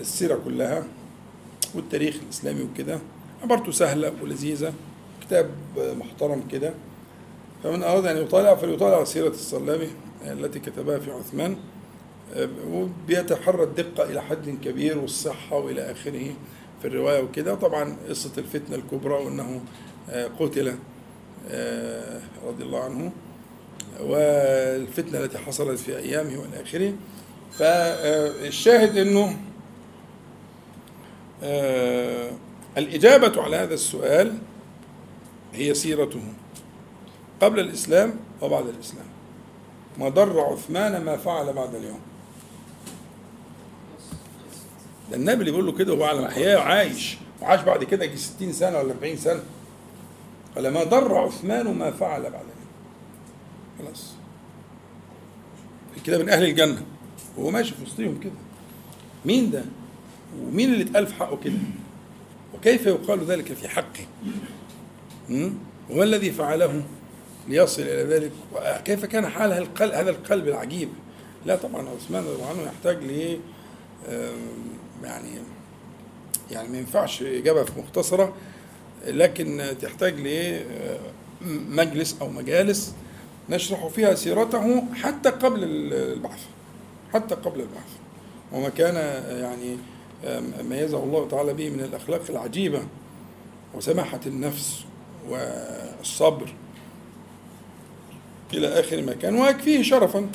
السيرة كلها والتاريخ الإسلامي وكده عبارته سهلة ولذيذة كتاب محترم كده. فمن أراد أن يطالع فليطالع سيرة الصلابي التي كتبها في عثمان وبيتحرى الدقة إلى حد كبير والصحة وإلى آخره في الرواية وكده. طبعا قصة الفتنة الكبرى وأنه قتل آه، رضي الله عنه والفتنة التي حصلت في أيامه وإلى آخره. فالشاهد أنه آه، الإجابة على هذا السؤال هي سيرته قبل الإسلام وبعد الإسلام. ما ضر عثمان ما فعل بعد اليوم. ده النبي اللي بيقول له كده وهو على محياه وعايش وعاش بعد كده يجي 60 سنة ولا 40 سنة. قال ما ضر عثمان ما فعل بعد اليوم. خلاص. كده من أهل الجنة. وهو ماشي في وسطهم كده. مين ده؟ ومين اللي اتقال في حقه كده؟ وكيف يقال ذلك في حقه? وما الذي فعله ليصل إلى ذلك؟ وكيف كان حال القلب هذا القلب العجيب؟ لا طبعا عثمان رضي الله عنه يحتاج ل يعني يعني ما ينفعش إجابة في مختصرة لكن تحتاج لمجلس أو مجالس نشرح فيها سيرته حتى قبل البعث حتى قبل البعث وما كان يعني ميزه الله تعالى به من الأخلاق العجيبة وسماحة النفس والصبر إلى آخر ما كان ويكفيه شرفا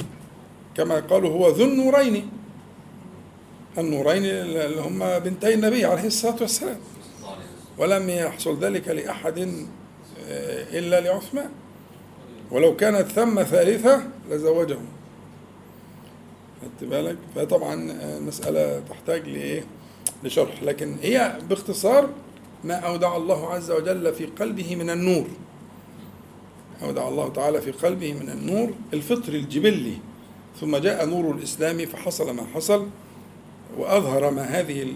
كما قالوا هو ذو النورين. النورين اللي هم بنتي النبي عليه الصلاة والسلام. ولم يحصل ذلك لأحد إلا لعثمان. ولو كانت ثم ثالثة لزوجهم. خدت بالك؟ فطبعا المساله تحتاج لإيه؟ لشرح. لكن هي باختصار ما أودع الله عز وجل في قلبه من النور. أودع الله تعالى في قلبه من النور الفطر الجبلي. ثم جاء نور الإسلام فحصل ما حصل وأظهر ما هذه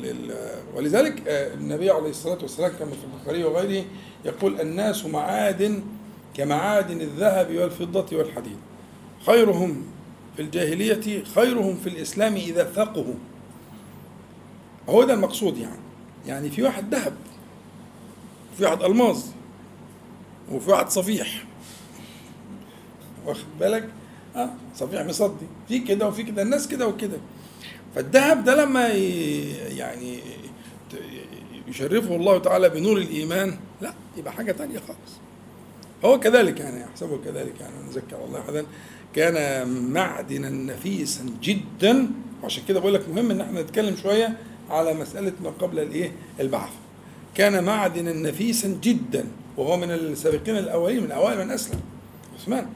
ولذلك النبي عليه الصلاة والسلام كما في البخاري وغيره يقول الناس معادن كمعادن الذهب والفضة والحديد. خيرهم في الجاهلية خيرهم في الإسلام إذا فقهوا. هو ده المقصود يعني. يعني في واحد ذهب وفي واحد ألماظ وفي واحد صفيح. واخد بالك؟ آه صفيح مصدي. في كده وفي كده الناس كده وكده. فالذهب ده لما يعني يشرفه الله تعالى بنور الإيمان لا يبقى حاجة تانية خالص. هو كذلك يعني يحسبه كذلك يعني. نذكر الله احدا كان معدنا نفيسا جدا. وعشان كده بقول لك مهم إن إحنا نتكلم شوية على مسألة ما قبل الإيه؟ البعث. كان معدنا نفيسا جدا وهو من السابقين الأولين من أوائل من أسلم. عثمان.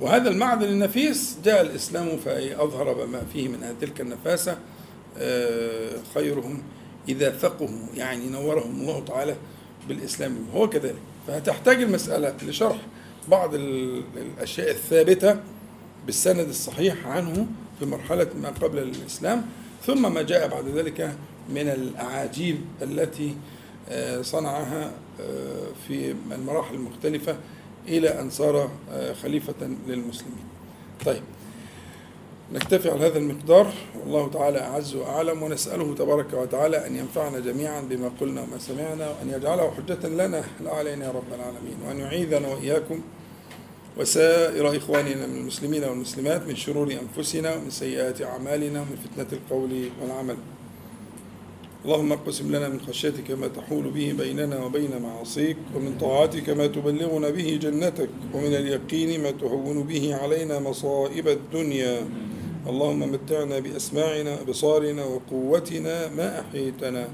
وهذا المعدن النفيس جاء الإسلام فأظهر ما فيه من تلك النفاسة. خيرهم إذا فقهوا يعني نورهم الله تعالى بالإسلام. هو كذلك. فهتحتاج المسألة لشرح بعض الأشياء الثابتة بالسند الصحيح عنه. في مرحلة ما قبل الإسلام ثم ما جاء بعد ذلك من الأعاجيب التي صنعها في المراحل المختلفة إلى أن صار خليفة للمسلمين. طيب نكتفي على هذا المقدار. والله تعالى أعز وأعلم ونسأله تبارك وتعالى أن ينفعنا جميعا بما قلنا وما سمعنا وأن يجعله حجة لنا. لا علينا يا رب العالمين وأن يعيذنا وإياكم وسائر إخواننا من المسلمين والمسلمات من شرور أنفسنا ومن سيئات أعمالنا ومن فتنة القول والعمل. اللهم اقسم لنا من خشيتك ما تحول به بيننا وبين معاصيك ومن طاعتك ما تبلغنا به جنتك ومن اليقين ما تهون به علينا مصائب الدنيا. اللهم متعنا بأسماعنا أبصارنا وقوتنا ما أحييتنا.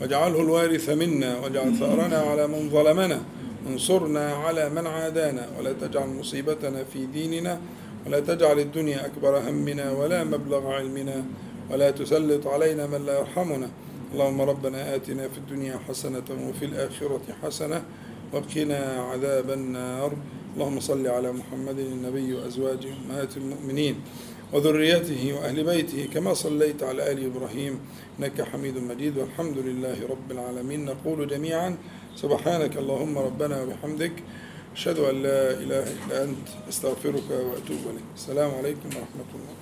واجعله الوارث منا واجعل ثأرنا على من ظلمنا انصرنا على من عادانا ولا تجعل مصيبتنا في ديننا ولا تجعل الدنيا أكبر همنا ولا مبلغ علمنا ولا تسلط علينا من لا يرحمنا. اللهم ربنا آتنا في الدنيا حسنة وفي الآخرة حسنة وقنا عذاب النار. اللهم صل على محمد النبي وأزواجه أمهات المؤمنين وذريته وأهل بيته كما صليت على آل إبراهيم إنك حميد مجيد. والحمد لله رب العالمين. نقول جميعا سبحانك اللهم ربنا وبحمدك أشهد أن لا إله إلا أنت أستغفرك وأتوب إليك. السلام عليكم ورحمة الله.